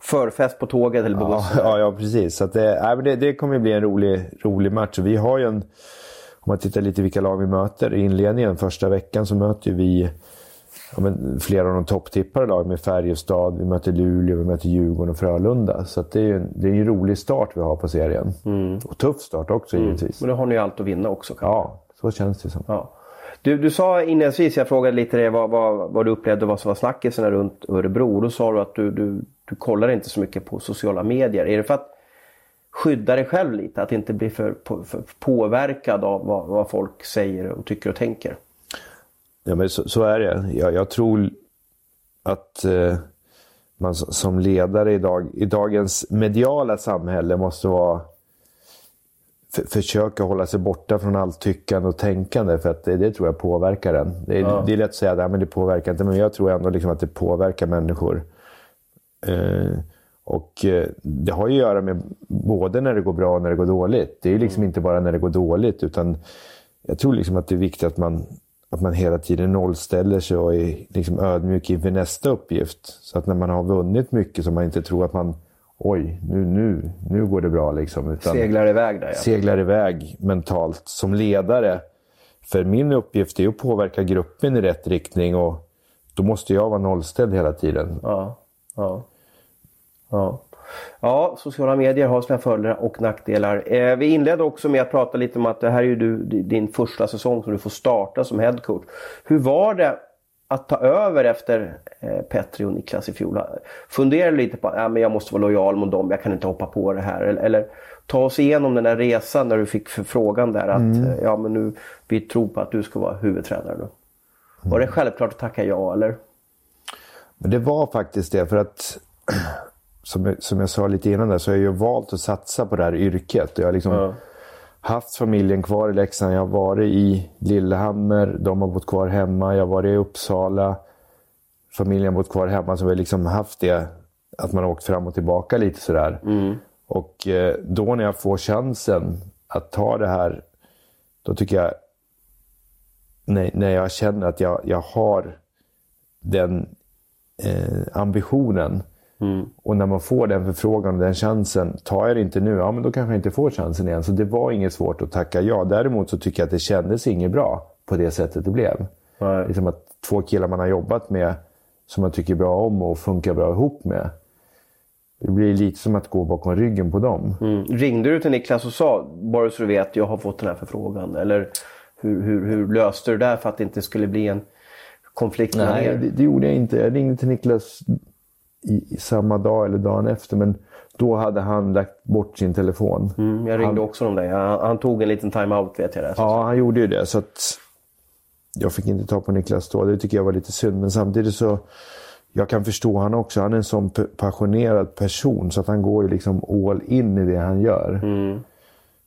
förfest på tåget eller Ja, bussen. ja, ja, precis. Så det, nej, det, det kommer bli en rolig, rolig match. Vi har ju en, om man tittar lite vilka lag vi möter i inledningen, första veckan så möter vi ja, men flera av de topptippade lag med Färjestad, vi möter Luleå, vi möter Djurgården och Frölunda. Så det är ju en, det är en rolig start vi har på serien. Och tuff start också givetvis. Men då har ni ju allt att vinna också. kanske. Ja, så känns det som. Ja. Du, du sa inledningsvis, jag frågade lite det, vad, vad, vad du upplevde och vad som var snackisarna runt Örebro. Då sa du att du, du, du kollar inte så mycket på sociala medier. Är det för att skydda dig själv lite? Att inte bli för, på- för påverkad av vad, vad folk säger och tycker och tänker? Ja, men så, så är det. Jag, jag tror att eh, man som ledare idag, i dagens mediala samhälle måste vara försöka hålla sig borta från allt tyckande och tänkande för att det, det tror jag påverkar en. Det, är- det är lätt att säga att men det påverkar inte, men jag tror ändå liksom att det påverkar människor. Eh, och eh, det har ju att göra med både när det går bra och när det går dåligt. Det är ju liksom inte bara när det går dåligt utan jag tror liksom att det är viktigt att man, att man hela tiden nollställer sig och är liksom ödmjuk inför nästa uppgift. Så att när man har vunnit mycket så man inte tror att man oj, nu, nu, nu går det bra. Liksom, utan Seglar iväg där ja. seglar iväg mentalt som ledare. För min uppgift är att påverka gruppen i rätt riktning och då måste jag vara nollställd hela tiden. Ja, ja, ja. Ja, sociala medier har sina fördelar och nackdelar. Eh, vi inledde också med att prata lite om att det här är ju du, din första säsong som du får starta som headcoach. Hur var det att ta över efter eh, Petri och Niklas i fjol? Funderar du lite på att ja, jag måste vara lojal mot dem, jag kan inte hoppa på det här. Eller, eller ta oss igenom den där resan när du fick förfrågan där att mm. Ja, men nu, vi tror på att du ska vara huvudtränare nu. Var det självklart att tacka ja eller? Men det var faktiskt det för att som, som jag sa lite innan där, så har jag ju valt att satsa på det här yrket. Jag har liksom ja. Haft familjen kvar i Leksand. Jag har varit i Lillehammer. De har bott kvar hemma. Jag har varit i Uppsala. Familjen har bott kvar hemma. Så vi har liksom haft det, att man har åkt fram och tillbaka lite sådär. Mm. Och eh, då när jag får chansen att ta det här, då tycker jag... När, när jag känner att jag, jag har den eh, ambitionen Mm. Och när man får den förfrågan och den chansen, tar jag det inte nu, ja men då kanske jag inte får chansen igen. Så det var inget svårt att tacka ja. Däremot så tycker jag att det kändes inget bra på det sättet det blev. Nej. Liksom att två killar man har jobbat med, som man tycker bra om och funkar bra ihop med. Det blir lite som att gå bakom ryggen på dem. Mm. Ringde du till Niklas och sa, bara så du vet, jag har fått den här förfrågan? Eller hur, hur, hur löste du det där för att det inte skulle bli en konflikt Nej, det, det, gjorde jag inte. Jag ringde till Niklas i, samma dag eller dagen efter. Men då hade han lagt bort sin telefon. Mm, jag ringde han, också om det. Han, han, tog en liten time-out vet jag. Det, ja, han gjorde ju det. Så att jag fick inte ta på Niklas då. Det tycker jag var lite synd. Men samtidigt så jag kan förstå han också. Han är en sån passionerad person så att han går ju liksom all in i det han gör. Mm.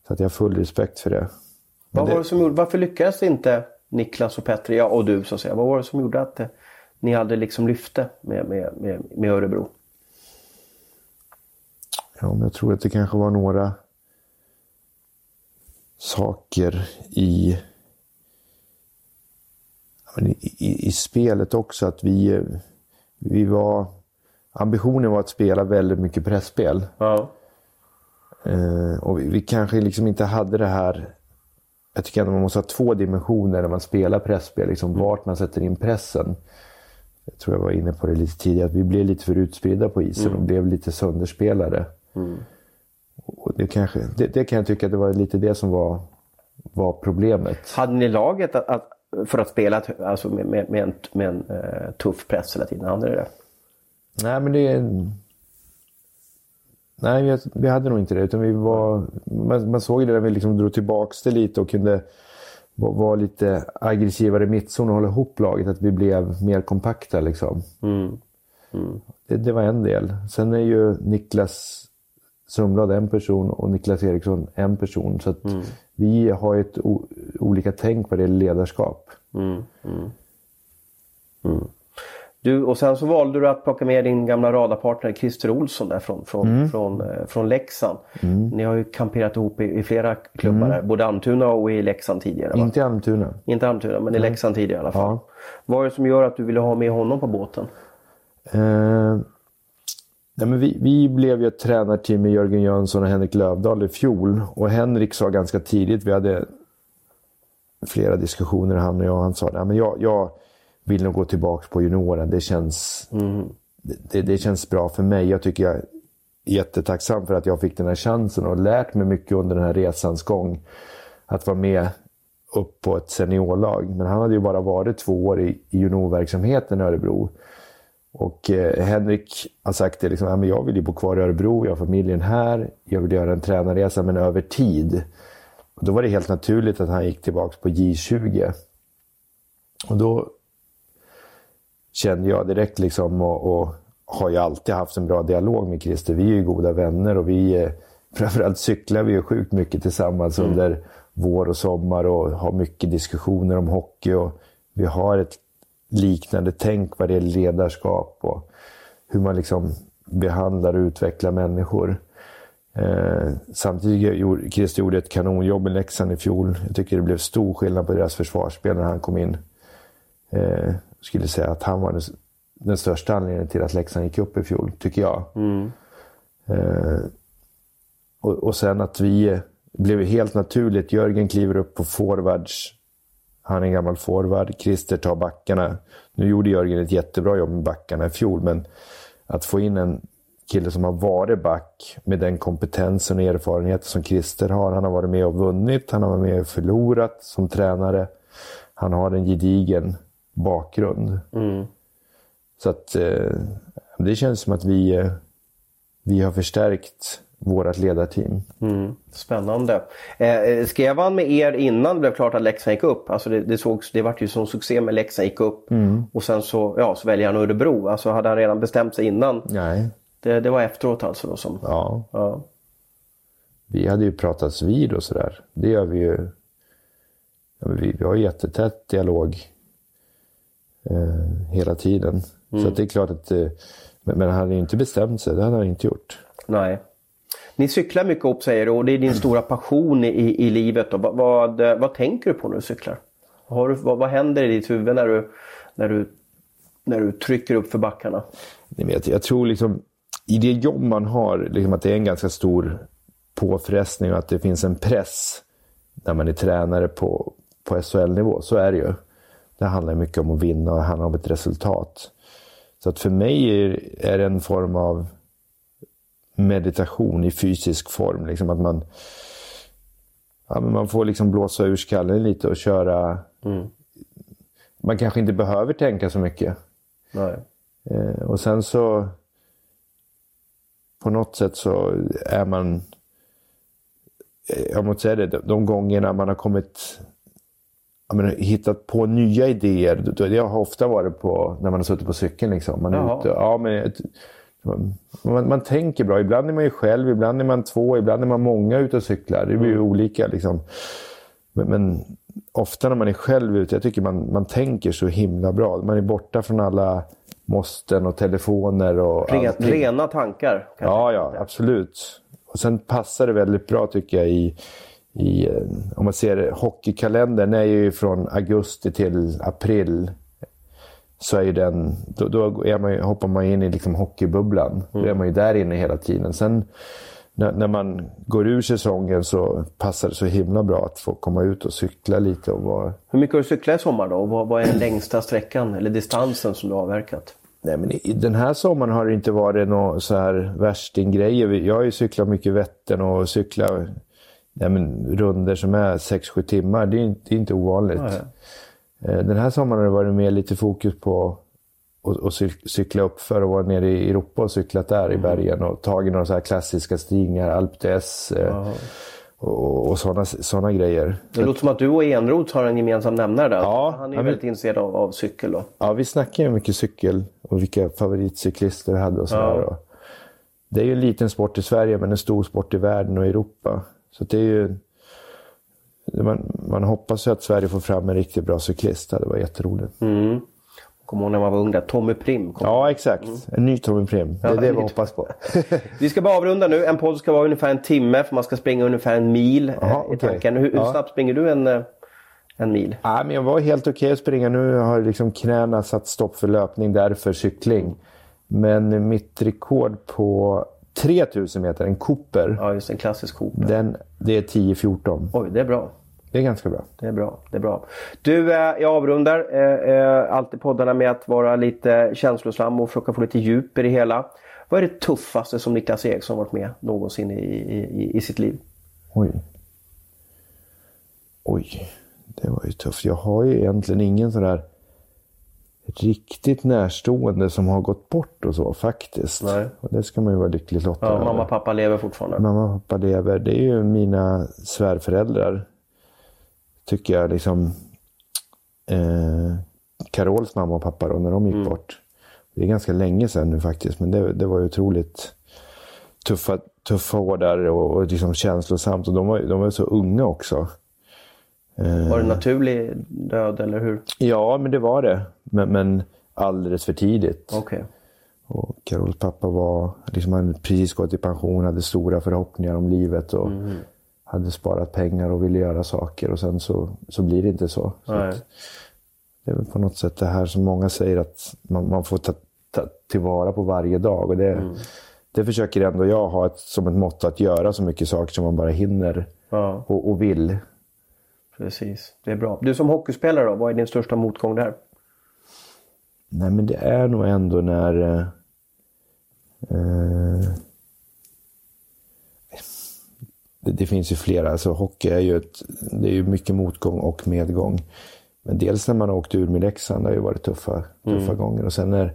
Så att jag har full respekt för det. Vad det... var det som gjorde, varför lyckades inte Niklas och Petri, ja, och du så att säga. Vad var det som gjorde att det, ni hade liksom lyfte med, med, med, med Örebro? Ja, men jag tror att det kanske var några saker i, i, i, spelet också. Att vi, vi var... Ambitionen var att spela väldigt mycket pressspel. Ja. Eh, och vi, vi, kanske liksom inte hade det här... Jag tycker att man måste ha två dimensioner när man spelar pressspel. Liksom. Vart man sätter in pressen jag tror jag var inne på det lite tidigare, att vi blev lite för utspridda på isen mm. och blev lite sönderspelade. Mm. Och det, kanske, det, det, kan jag tycka att det var lite det som var, var problemet. Hade ni laget att, att, för att spela alltså med, med, med en, med en uh, tuff press hela tiden? Hade ni det? Nej, men det... Nej, vi hade nog inte det. Utan vi var, man, man såg det när vi liksom drog tillbaka det lite och kunde var lite aggressivare i mittzon och hålla ihop laget. Att vi blev mer kompakta liksom. Mm. Mm. Det, det, var en del. Sen är ju Niklas Sundblad en person och Niklas Eriksson en person. Så mm. vi har ett olika tänk vad det gäller ledarskap. Du, och sen så valde du att plocka med din gamla radarpartner Christer Olsson där från, från, mm. från, eh, från Leksand. Mm. Ni har ju kamperat ihop i, i flera klubbar, mm. både Almtuna och i Leksand tidigare. Va? Inte i Almtuna. Inte Almtuna, men i Leksand tidigare i alla fall. Ja. Vad är det som gör att du ville ha med honom på båten? Eh, nej men vi, vi blev ju ett tränarteam med Jörgen Jönsson och Henrik Lövdahl i fjol. Och Henrik sa ganska tidigt, vi hade flera diskussioner han och jag, han sa att jag, jag vill nog gå tillbaka på junioren. Det känns, mm. det, det, känns bra för mig. Jag tycker jag är jättetacksam för att jag fick den här chansen och lärt mig mycket under den här resans gång. Att vara med upp på ett seniorlag. Men han hade ju bara varit två år i, i juniorverksamheten i Örebro. Och eh, Henrik har sagt det, liksom, ja, men jag vill ju bo kvar i Örebro, jag har familjen här, jag vill göra en tränarresa men över tid. Och då var det helt naturligt att han gick tillbaka på J20. Och då kände jag direkt liksom och, och, har ju alltid haft en bra dialog med Christer. Vi är ju goda vänner och vi framförallt cyklar vi ju sjukt mycket tillsammans mm. under vår och sommar och har mycket diskussioner om hockey. Och vi har ett liknande tänk vad det gäller ledarskap och hur man liksom behandlar och utvecklar människor. Eh, samtidigt gjorde Christer gjorde ett kanonjobb i Leksand i fjol. Jag tycker det blev stor skillnad på deras försvarsspel när han kom in. Eh, skulle säga att han var den, största anledningen till att Leksand gick upp i fjol, tycker jag. Mm. Eh, och, och sen att vi blev helt naturligt. Jörgen kliver upp på forwards. Han är en gammal forward. Christer tar backarna. Nu gjorde Jörgen ett jättebra jobb med backarna i fjol, men att få in en kille som har varit back med den kompetensen och erfarenheten som Christer har. Han har varit med och vunnit, han har varit med och förlorat som tränare. Han har en gedigen bakgrund. Mm. Så att eh, det känns som att vi, eh, vi har förstärkt vårt ledarteam. Mm. Spännande. Eh, skrev han med er innan det blev klart att Leksand gick upp? Alltså det, det, sågs, det var ju sån succé med Leksand gick upp Mm. och sen så, ja, så väljer han Örebro. Alltså hade han redan bestämt sig innan? Nej, Det, det var efteråt alltså då som... ja. Ja. Vi hade ju pratats vid och sådär. Det gör vi ju. Ja, vi, vi har ju jättetät dialog eh, hela tiden. Så att det är klart att... Eh, men, han hade ju inte bestämt sig. Det hade han inte gjort. Nej. Ni cyklar mycket upp säger du och det är din stora passion i, i livet. Då. Vad, vad, vad tänker du på när du cyklar? Har du, vad, vad händer i ditt huvud när du, när du, när du trycker upp för backarna? Ni vet, jag tror liksom i det jobb man har, liksom att det är en ganska stor påfrestning och att det finns en press när man är tränare på, på SHL-nivå. Så är det ju. Det handlar mycket om att vinna och det handlar om ett resultat. Så att för mig är, det en form av meditation i fysisk form. Liksom att man, ja, man får liksom blåsa ur skallen lite och köra. Man kanske inte behöver tänka så mycket. Eh, och sen så på något sätt så är man eh, jag måste säga det, de- gångerna man har kommit menar, hittat på nya idéer. Det har ofta varit på när man har suttit på cykeln. Liksom. Man, är ute, ja, men, man, man tänker bra. Ibland är man ju själv, ibland är man två, ibland är man många ute och cyklar. Det blir ju olika. Liksom. Men, men ofta när man är själv ute, jag tycker man, man tänker så himla bra. Man är borta från alla måsten och telefoner och Ren, allting. rena tankar. kanske. Ja, ja, absolut. Och sen passar det väldigt bra tycker jag i, i om man ser hockeykalendern är ju från augusti till april. Så är ju den, då, då är man, ju- hoppar man in i liksom hockeybubblan. Då är man ju där inne hela tiden. Sen när, när man går ur säsongen så passar det så himla bra att få komma ut och cykla lite och vara Hur mycket har du cyklat i sommar då? Och Vad, vad är den längsta sträckan eller distansen som du har avverkat? Nej, men i, den här sommaren har det inte varit några så här värstinggrejer. Jag har ju cyklat mycket Vättern och cyklat nej, men, runder som är 6-7 timmar. Det är, inte- det är inte ovanligt. Eh, Den här sommaren har det varit mer lite fokus på att att cyk- cykla upp för att vara nere i Europa och cyklat där i bergen och tagit några så här klassiska stigningar, Alpe d'Huez eh, och, och sådana såna grejer. Det låter som att du och Enroth har en gemensam nämnare där. Ja, Han är ju väldigt intresserad av, av cykel då. Ja, vi snackar ju mycket cykel och vilka favoritcyklister vi hade och sådär. Ja. Och Det är ju en liten sport i Sverige men en stor sport i världen och Europa. Så det är ju... Man, man hoppas ju att Sverige får fram en riktigt bra cyklist. Det varit jätteroligt. Mm. Kommer ihåg när man var ung där. Tommy Prim. kom. Ja, exakt. En ny Tommy Prim. Det är Ja, det vi hoppas på. Vi ska bara avrunda nu. En podd ska vara ungefär en timme för man ska springa ungefär en mil eh, i okej. tanken. Hur, hur Ja. snabbt springer du en, eh, en mil? Ja, men jag var helt okej att springa. Nu har liksom knäna satt stopp för löpning, därför cykling. Men mitt rekord på 3000 meter, en Cooper, Ja, just en klassisk Coop. den, det är 10-14. Oj, det är bra. Det är ganska bra. Det är bra. Det är bra. Du, eh, jag avrundar eh, eh, alltid poddarna med att vara lite känslosam och försöka få lite djup i det hela. Vad är det tuffaste som Niklas Eriksson varit med någonsin i, i, i, i sitt liv? Oj. Oj, det var ju tufft. Jag har ju egentligen ingen sån där riktigt närstående som har gått bort och så faktiskt. Nej. Och det ska man ju vara lyckligt lottad Ja, över. mamma och pappa lever fortfarande. Mamma och pappa lever. Det är ju mina svärföräldrar. Tycker jag liksom. Eh, Carols mamma och pappa då, när de gick Mm. bort. Det är ganska länge sedan nu faktiskt. Men det, det var ju otroligt tuffa, tuffa år där och, och liksom känslosamt. Och de var, de var så unga också. Var det naturlig död eller hur? Ja, men det var det. Men, men alldeles för tidigt. Okej. Och Carols pappa var, liksom han hade precis gått i pension, hade stora förhoppningar om livet och Mm. hade sparat pengar och ville göra saker och sen så, så blir det inte så. så att, det är väl på något sätt det här som många säger att man, man får ta, ta tillvara på varje dag. Och det, Mm. det försöker ändå jag ha ett, som ett mått att göra så mycket saker som man bara hinner Ja, och, och vill. precis. Det är bra. Du som hockeyspelare då, vad är din största motgång där? Nej, men det är nog ändå när... eh, Eh, det, det, finns ju flera. Alltså, hockey är ju, ett, det är ju mycket motgång och medgång. Men dels när man åkte ur med Leksand, det har ju varit tuffa, tuffa mm. gånger. Och sen när,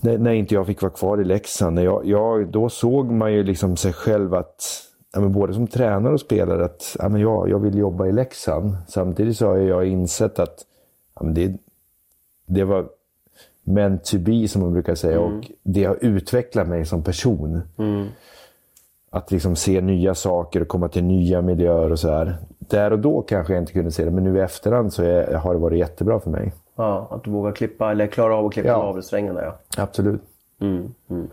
när, när, inte jag fick vara kvar i Leksand, jag, jag, då såg man ju liksom sig själv att, ja, men både som tränare och spelare, att ja, men jag, jag vill jobba i Leksand. Samtidigt så har jag insett att ja, men det, det var meant to be, som man brukar säga. Mm. Och det har utvecklat mig som person. Mm. Att liksom se nya saker och komma till nya miljöer och så här. Där och då kanske jag inte kunde se det, men nu i efterhand så är, har det varit jättebra för mig. Ja, att du vågar klippa, eller klara av att klippa ja. navelsträngarna. Ja. Absolut. Mm, mm.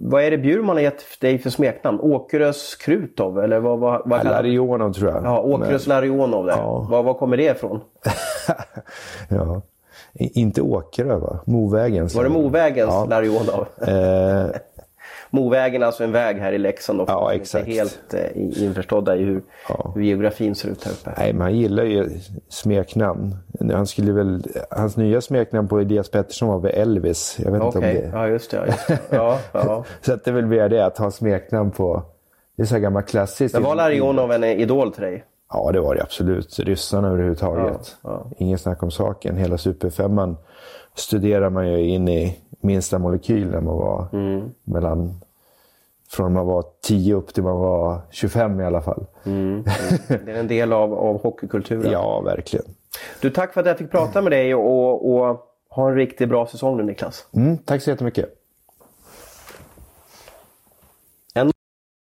Vad, är det Bjurman har gett dig för smeknamn? Åkerös Krutov? Eller vad, vad, vad Larionov tror jag. Ja, Åkerös Men... Larionov. Ja. Var, var kommer det ifrån? ja. Inte Åkerö va? Movägens. Var det Movägens ja. Eh, Movägen är alltså en väg här i Leksand också. Ja, exakt. Inte helt eh, införstådda i hur, ja. hur, geografin ser ut här uppe. Nej, men han gillar ju smeknamn. Han skulle väl, hans nya smeknamn på Elias Pettersson var väl Elvis. Jag vet okay. inte om det... Ja, just det. Just det. Ja, ja. så att det är väl mer det, att ha smeknamn på... Det är så gammalt klassiskt. Men var Larionov en idol till dig? Ja, det var det absolut. Ryssarna överhuvudtaget. Ja, ja. Ingen snack om saken. Hela Superfemman studerar man ju in i minsta molekyl när man var mm. mellan från man var 10 upp till man var 25 i alla fall. Mm. Det är en del av, av hockeykulturen. ja, verkligen. Du, tack för att jag fick prata med dig och, och ha en riktigt bra säsong nu Niklas. Mm, tack så jättemycket.